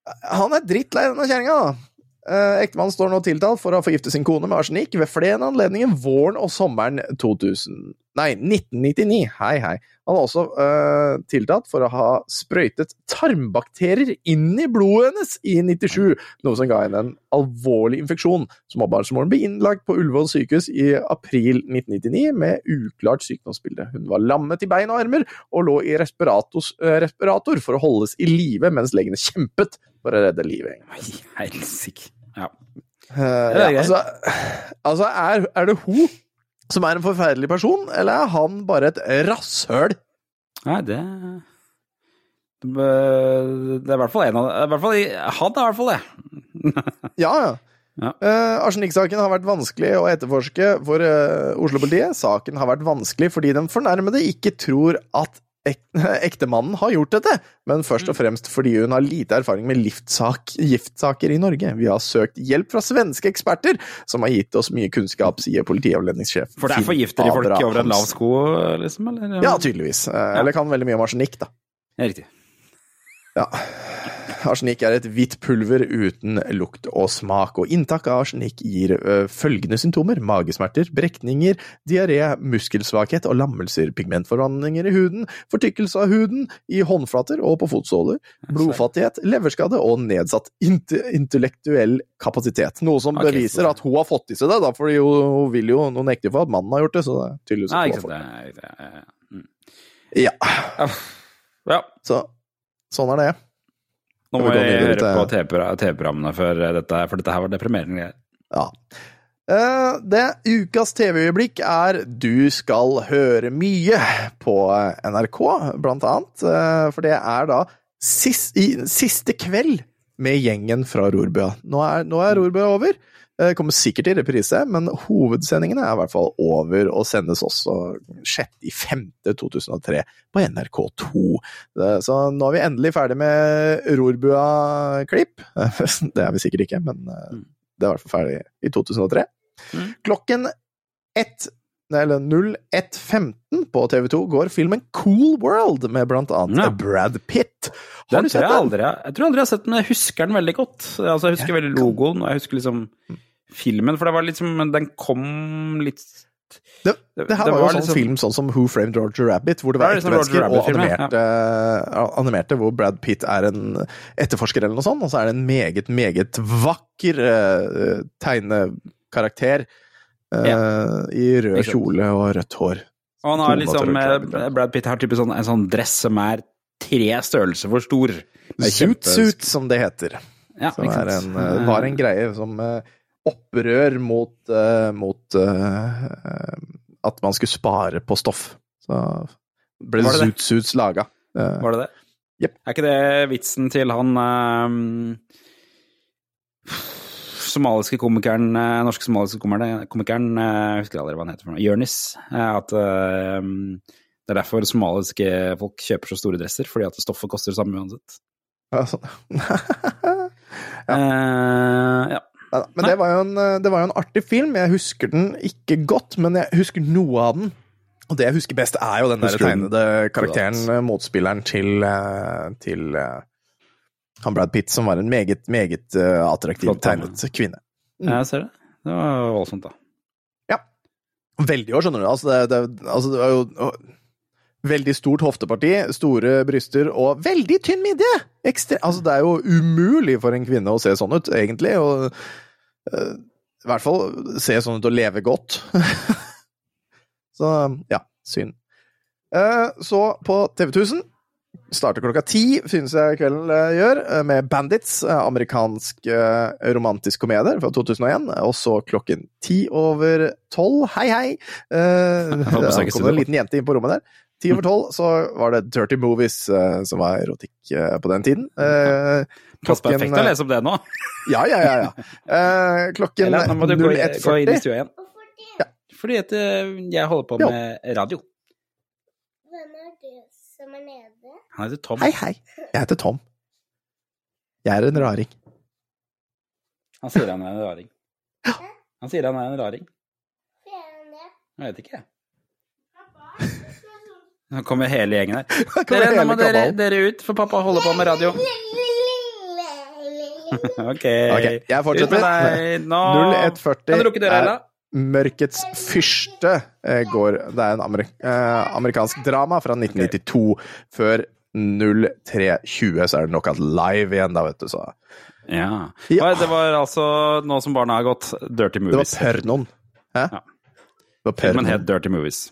han er drittlei denne kjerringa, da. Eh, Ektemannen står nå tiltalt for å ha forgiftet sin kone med arsenikk ved flere anledninger våren og sommeren 2000 Nei, 1999. Hei, hei. Han er også eh, tiltalt for å ha sprøytet tarmbakterier inn i blodet hennes i 97, noe som ga henne en alvorlig infeksjon. Småbarnsmoren ble innlagt på Ullevål sykehus i april 1999 med uklart sykdomsbilde. Hun var lammet i bein og armer og lå i eh, respirator for å holdes i live mens legene kjempet for å redde livet. Helsike. Ja. Eh, Det er ja, altså, altså er, er det hun som er en forferdelig person, eller er han bare et rasshøl? Nei, det Det er i hvert fall en av i hvert fall, Han er i hvert fall det. Ja, ja. Ja. Uh, Arsenikksaken har vært vanskelig å etterforske for uh, Oslo-politiet. Saken har vært vanskelig fordi den fornærmede ikke tror at ek ektemannen har gjort dette, men først Mm. og fremst fordi hun har lite erfaring med liftsak, giftsaker i Norge. Vi har søkt hjelp fra svenske eksperter, som har gitt oss mye kunnskap, sier politiavledningssjef. For det er Finn forgifter de folk over en lav sko, liksom? Eller? Ja, tydeligvis. Eh, Eller kan veldig mye om arsenikk, da. Ja, riktig. Ja. Arsenikk er et hvitt pulver uten lukt og smak, og inntak av arsenikk gir følgende symptomer – magesmerter, brekninger, diaré, muskelsvakhet og lammelser, pigmentforvandlinger i huden, fortykkelse av huden i håndflater og på fotsåler, blodfattighet, leverskade og nedsatt intellektuell kapasitet. Noe som beviser at hun har fått i seg det, da, fordi hun vil jo noen ekte for at mannen har gjort det, så det er tydeligvis at ikke sant. Ja, Ja. så sånn er det. Nå må vi vi høre til- på TV-pro- TV-programmene for eh, dette, for dette her var deprimerende greier. Ja. Eh, Det ukas TV-øyeblikk er Du skal høre mye på NRK, blant annet. Eh, For det er da sist, i, siste kveld med gjengen fra Rorbua. Nå er, nå er Rorbua over. Det kommer sikkert i reprise, men hovedsendingene er i hvert fall over og sendes også 6.5.2003 på NRK2. Så nå er vi endelig ferdig med Rorbua-klipp. Det er vi sikkert ikke, men eh, det er i hvert fall ferdig i 2003. Klokken ett eller 01.15 på TV2 går filmen Cool World med blant annet Ja. Brad Pitt. Har Den du tror sett jeg, den? aldri, jeg tror aldri jeg har sett den, men jeg husker den veldig godt. Altså, jeg husker veldig logoen, og jeg husker liksom filmen, for det var liksom Den kom litt Det, det her det var jo en sånn liksom- film sånn som Who Framed Roger Rabbit, hvor det var ekte mennesker og Rabbit-film, ja. animerte, eh, animerte, hvor Brad Pitt er en etterforsker eller noe sånt, og så er det en meget, meget vakker uh, tegnekarakter eh, i rød kjole og rødt hår. Og han har liksom eh, Brad Pitt har type sånn, en sånn dress som er tre størrelser for stor. Det er Zoot kjempe- Suit, som det heter. Ja, som en, eh, var en greie som opprør mot, mot at man skulle spare på stoff. Så ble det det? Zoot Suits laga. Var det det? Yep. Er ikke det vitsen til han ehm, somaliske komikeren, norsk komikeren, komikeren eh, Jeg husker aldri hva han heter for noe. Jonis. eh, At det er derfor somaliske folk kjøper så store dresser, fordi at stoffet koster det samme uansett. ja, sånn. Eh, ja. Neida, Men det var, jo en, eh, det var jo en artig film. Jeg husker den ikke godt, men jeg husker noe av den. Og det jeg husker best, er jo den der Husker tegnede karakteren, eh, motspilleren til, eh, til eh, han Brad Pitt, som var en meget, meget eh, attraktiv Flott tegnet kvinne. Jeg ser det. Det var voldsomt, da. Ja. Veldig år, skjønner du. Altså, det, det, altså, det var jo veldig stort hofteparti, store bryster og veldig tynn midje! Ekstre, altså, det er jo umulig for en kvinne å se sånn ut, egentlig. Og uh, i hvert fall se sånn ut og leve godt. så ja, synd. Uh, så på TV 1000 starter klokka ti, synes jeg kvelden eh, gjør, eh, med Bandits, eh, amerikansk romantisk komedie fra 2001. Og så klokken ti over tolv, hei hei! da kom det kom en liten jente inn på rommet der. Ti over tolv så var det Dirty Movies som var erotikk på den tiden. Klokken... Perfekt å lese om det nå. Ja, ja, ja. ja. Eh, klokken nå må du gå, gå inn i 01.40 stua igjen. Fordi at jeg holder på med radio. Hvem er det som er nede? Han heter Tom. Hei, hei. Jeg heter Tom. Jeg er en raring. Han sier han er en raring. Han sier han er en raring. Jeg vet ikke. Nå kommer hele gjengen her. kommer Dere, nå må dere, dere ut, for pappa holder på med radio. Ok. Jeg fortsetter. Ut med deg nå. 0140 er? Mørkets fyrste eh, går Det er en eh, amerikansk drama fra 1992. Før 0320 så er det Knockout Live igjen, da, vet du, så Ja. Ja. Nei, Det var altså, nå som barna har gått, Dirty Movies. Det var pornoen. Hæ? Ja. Det var Filmen Men het Dirty Movies.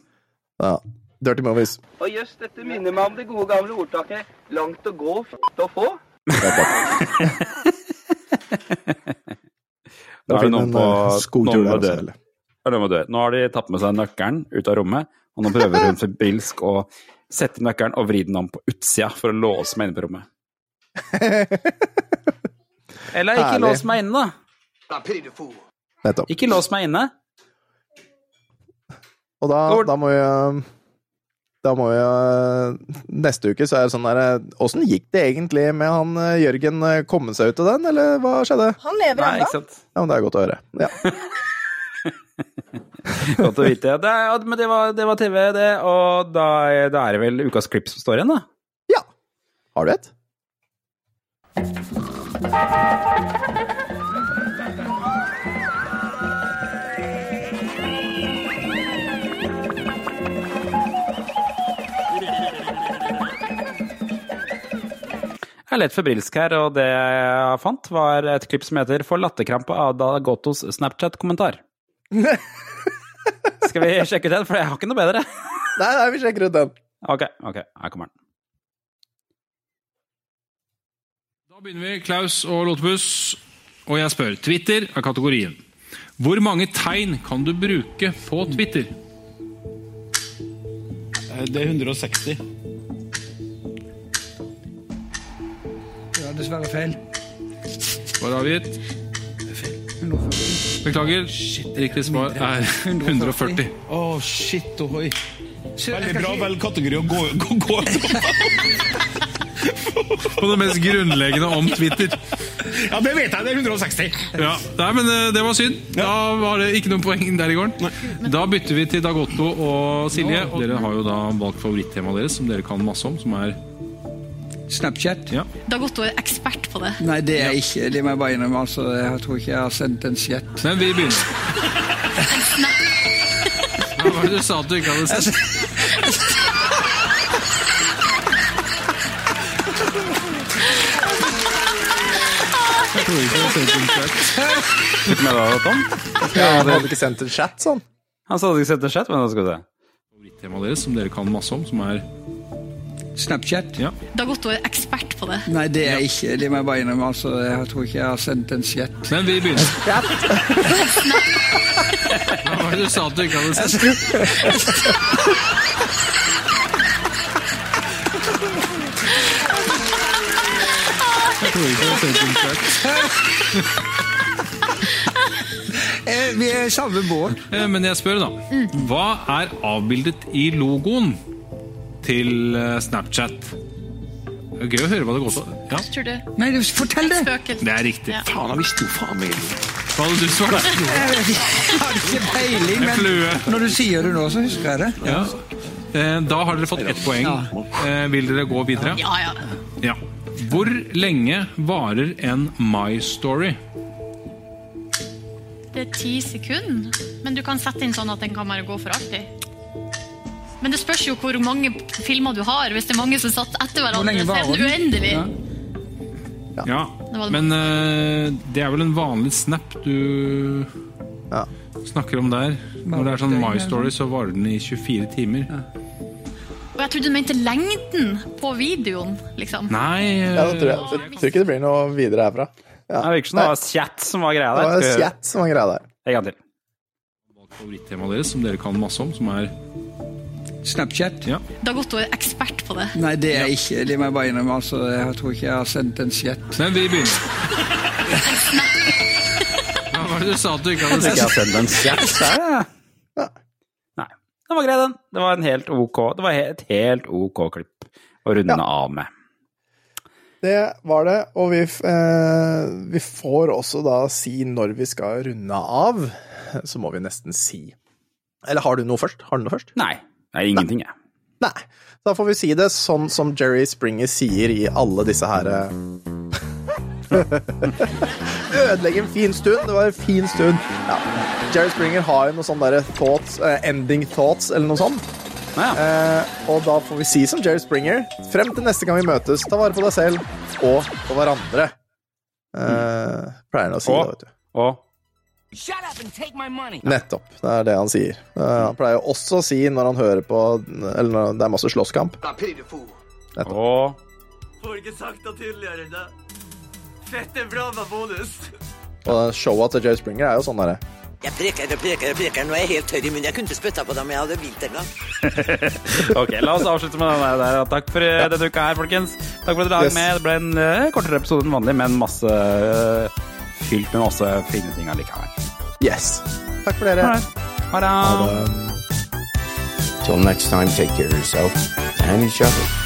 Ja. Dirty Movies. Og jøss, dette minner meg om det gode gamle ordtaket 'langt å gå, f*** å få'. Da er det noen på eh, noen? Må dø. Nå har de tatt med seg nøkkelen ut av rommet, og nå prøver hun febrilsk å sette nøkkelen og vri den om på utsida for å låse meg inne på rommet. Eller ikke Herlig. lås meg inne, da. Nettopp. Ikke lås meg inne. Og da, da må vi Da må vi Neste uke så er det sånn der Åssen gikk det egentlig med han eh, Jørgen? eh, Kom han seg ut av den, eller hva skjedde? Han lever ennå. Ja, men Det er godt å høre. Ja. Godt å vite. Det ja, men det var, det var TV, det. Og da, da er det vel ukas klipp som står igjen, da. Ja. Har du et? Jeg er lett febrilsk her, og det jeg fant, var et klipp som heter 'For latterkrampe' av Dagottos Snapchat-kommentar. Skal vi sjekke ut den, for jeg har ikke noe bedre. Nei, nei, vi sjekker ut den. Ok, ok, her kommer den. Da begynner vi, Klaus og Lotepus. Og jeg spør. Twitter er kategorien. Hvor mange tegn kan du bruke på Twitter? Det er 160. Det er dessverre feil. Svar avgitt. Beklager. Riktig svar er 140. Å, shit ohoi. Veldig bra vel kategori å gå, gå, gå. På det mest grunnleggende om Twitter. Ja, det vet jeg. Det er 160. Ja, Nei, men eh, det var synd. Da var det ikke noen poeng der i går. Da bytter vi til Dag Otto og Silje. Dere har jo da valgt favorittemaet deres, som dere kan masse om, som er Snapchat? Ja. Dag Otto er ekspert på det. Nei, det er jeg ikke. Det må jeg bare innrømme. Altså, jeg tror ikke jeg har sendt en chat. Men vi begynner. Hva var det du sa at du ikke hadde sett? Jeg tror ikke jeg har sendt en chat. Ikke med deg, Tom? Ja, han hadde ikke sendt en chat, sånn. Han sa hadde ikke sendt en chat, men da skal vi se. Favorittemaet deres, som dere kan masse om, som er Snapchat? Ja. Dag Otto er ekspert på det. Nei, det er jeg ikke. Det må jeg bare innrømme. Altså, jeg tror ikke jeg har sendt en chat. Men vi begynner. Hva var det du sa at du ikke hadde sett? Jeg tror ikke jeg har sett en chat. Eh, Vi er i samme båt. Eh, Men jeg spør, da. Hva er avbildet i logoen til eh, Snapchat? Det er gøy å høre hva det går på. Ja, Tror du? Nei, fortell det! Det er riktig. Ja. Faen, jeg visste jo faen meg Hva hadde du svart? Jeg har ikke peiling, men når du sier det nå, så husker jeg det. Ja. Eh, Da har dere fått ett poeng. Eh, Vil dere gå videre? Ja, ja. Ja. Hvor lenge varer en My Story? Det er ti sekunder, men du kan sette inn sånn at den kan bare gå for alltid. Men det spørs jo hvor mange filmer du har. Hvis det er mange som satt etter hverandre, så er den? uendelig. Ja. Ja, Det det. men uh, det er vel en vanlig snap du Ja. snakker om der. Når det er sånn My Story, så varer den i 24 timer. Og jeg trodde du mente lengden på videoen, liksom. Nei Ja, det tror jeg. Jeg tror ikke det blir noe videre herfra. Ja. Det virker som det var chat som var greia der. Det var chat som var greia der. En gang til. Favorittemaet deres, som dere kan masse om, som er Snapchat? Ja. Dag Otto er ekspert på det. Nei, det er jeg ikke. Det må jeg bare innrømme. Altså, jeg tror ikke jeg har sendt en chat. Men vi begynner. Hva var det du sa at du ikke hadde Ikke jeg har sendt en chat ja. Nei. Den var grei, den. Det var en helt ok Det var et helt ok klipp å runde av med. Det var det, og vi, eh, vi får også da si når vi skal runde av. Så må vi nesten si Eller har du noe først? Har du noe først? Nei. Nei, ingenting, jeg. Nei. Da får vi si det sånn som Jerry Springer sier i alle disse her eh, Ødelegge en fin stund. Det var en fin stund. Ja. Jerry Springer har jo noe sånn derre thoughts, uh, ending thoughts, eller noe sånt. Eh, og da får vi si som Jerry Springer, frem til neste gang vi møtes, ta vare på deg selv og på hverandre. Uh, pleier han å si Og- det, vet du. Og Nettopp. Det er det han sier. Eh, han pleier også å si når han hører på Eller når det er masse slåsskamp. Nettopp. Og Får ikke sagt det tydeligere enn det. Fette bra med bonus. Og showa til Jay Springer er jo sånn derre Jeg preker og preker og preker. Nå er jeg helt tørr i munnen. Jeg kunne ikke spytta på dem jeg hadde vilt en gang. Ok, la oss avslutte med den der. Takk for eh, denne uka her, folkens. Takk for at dere har Yes. med. Det ble en eh, kortere episode enn vanlig, men masse eh, fylt med masse fine ting allikevel. Yes. Takk for dere. Ha det. Till next time, take care of yourself and each other.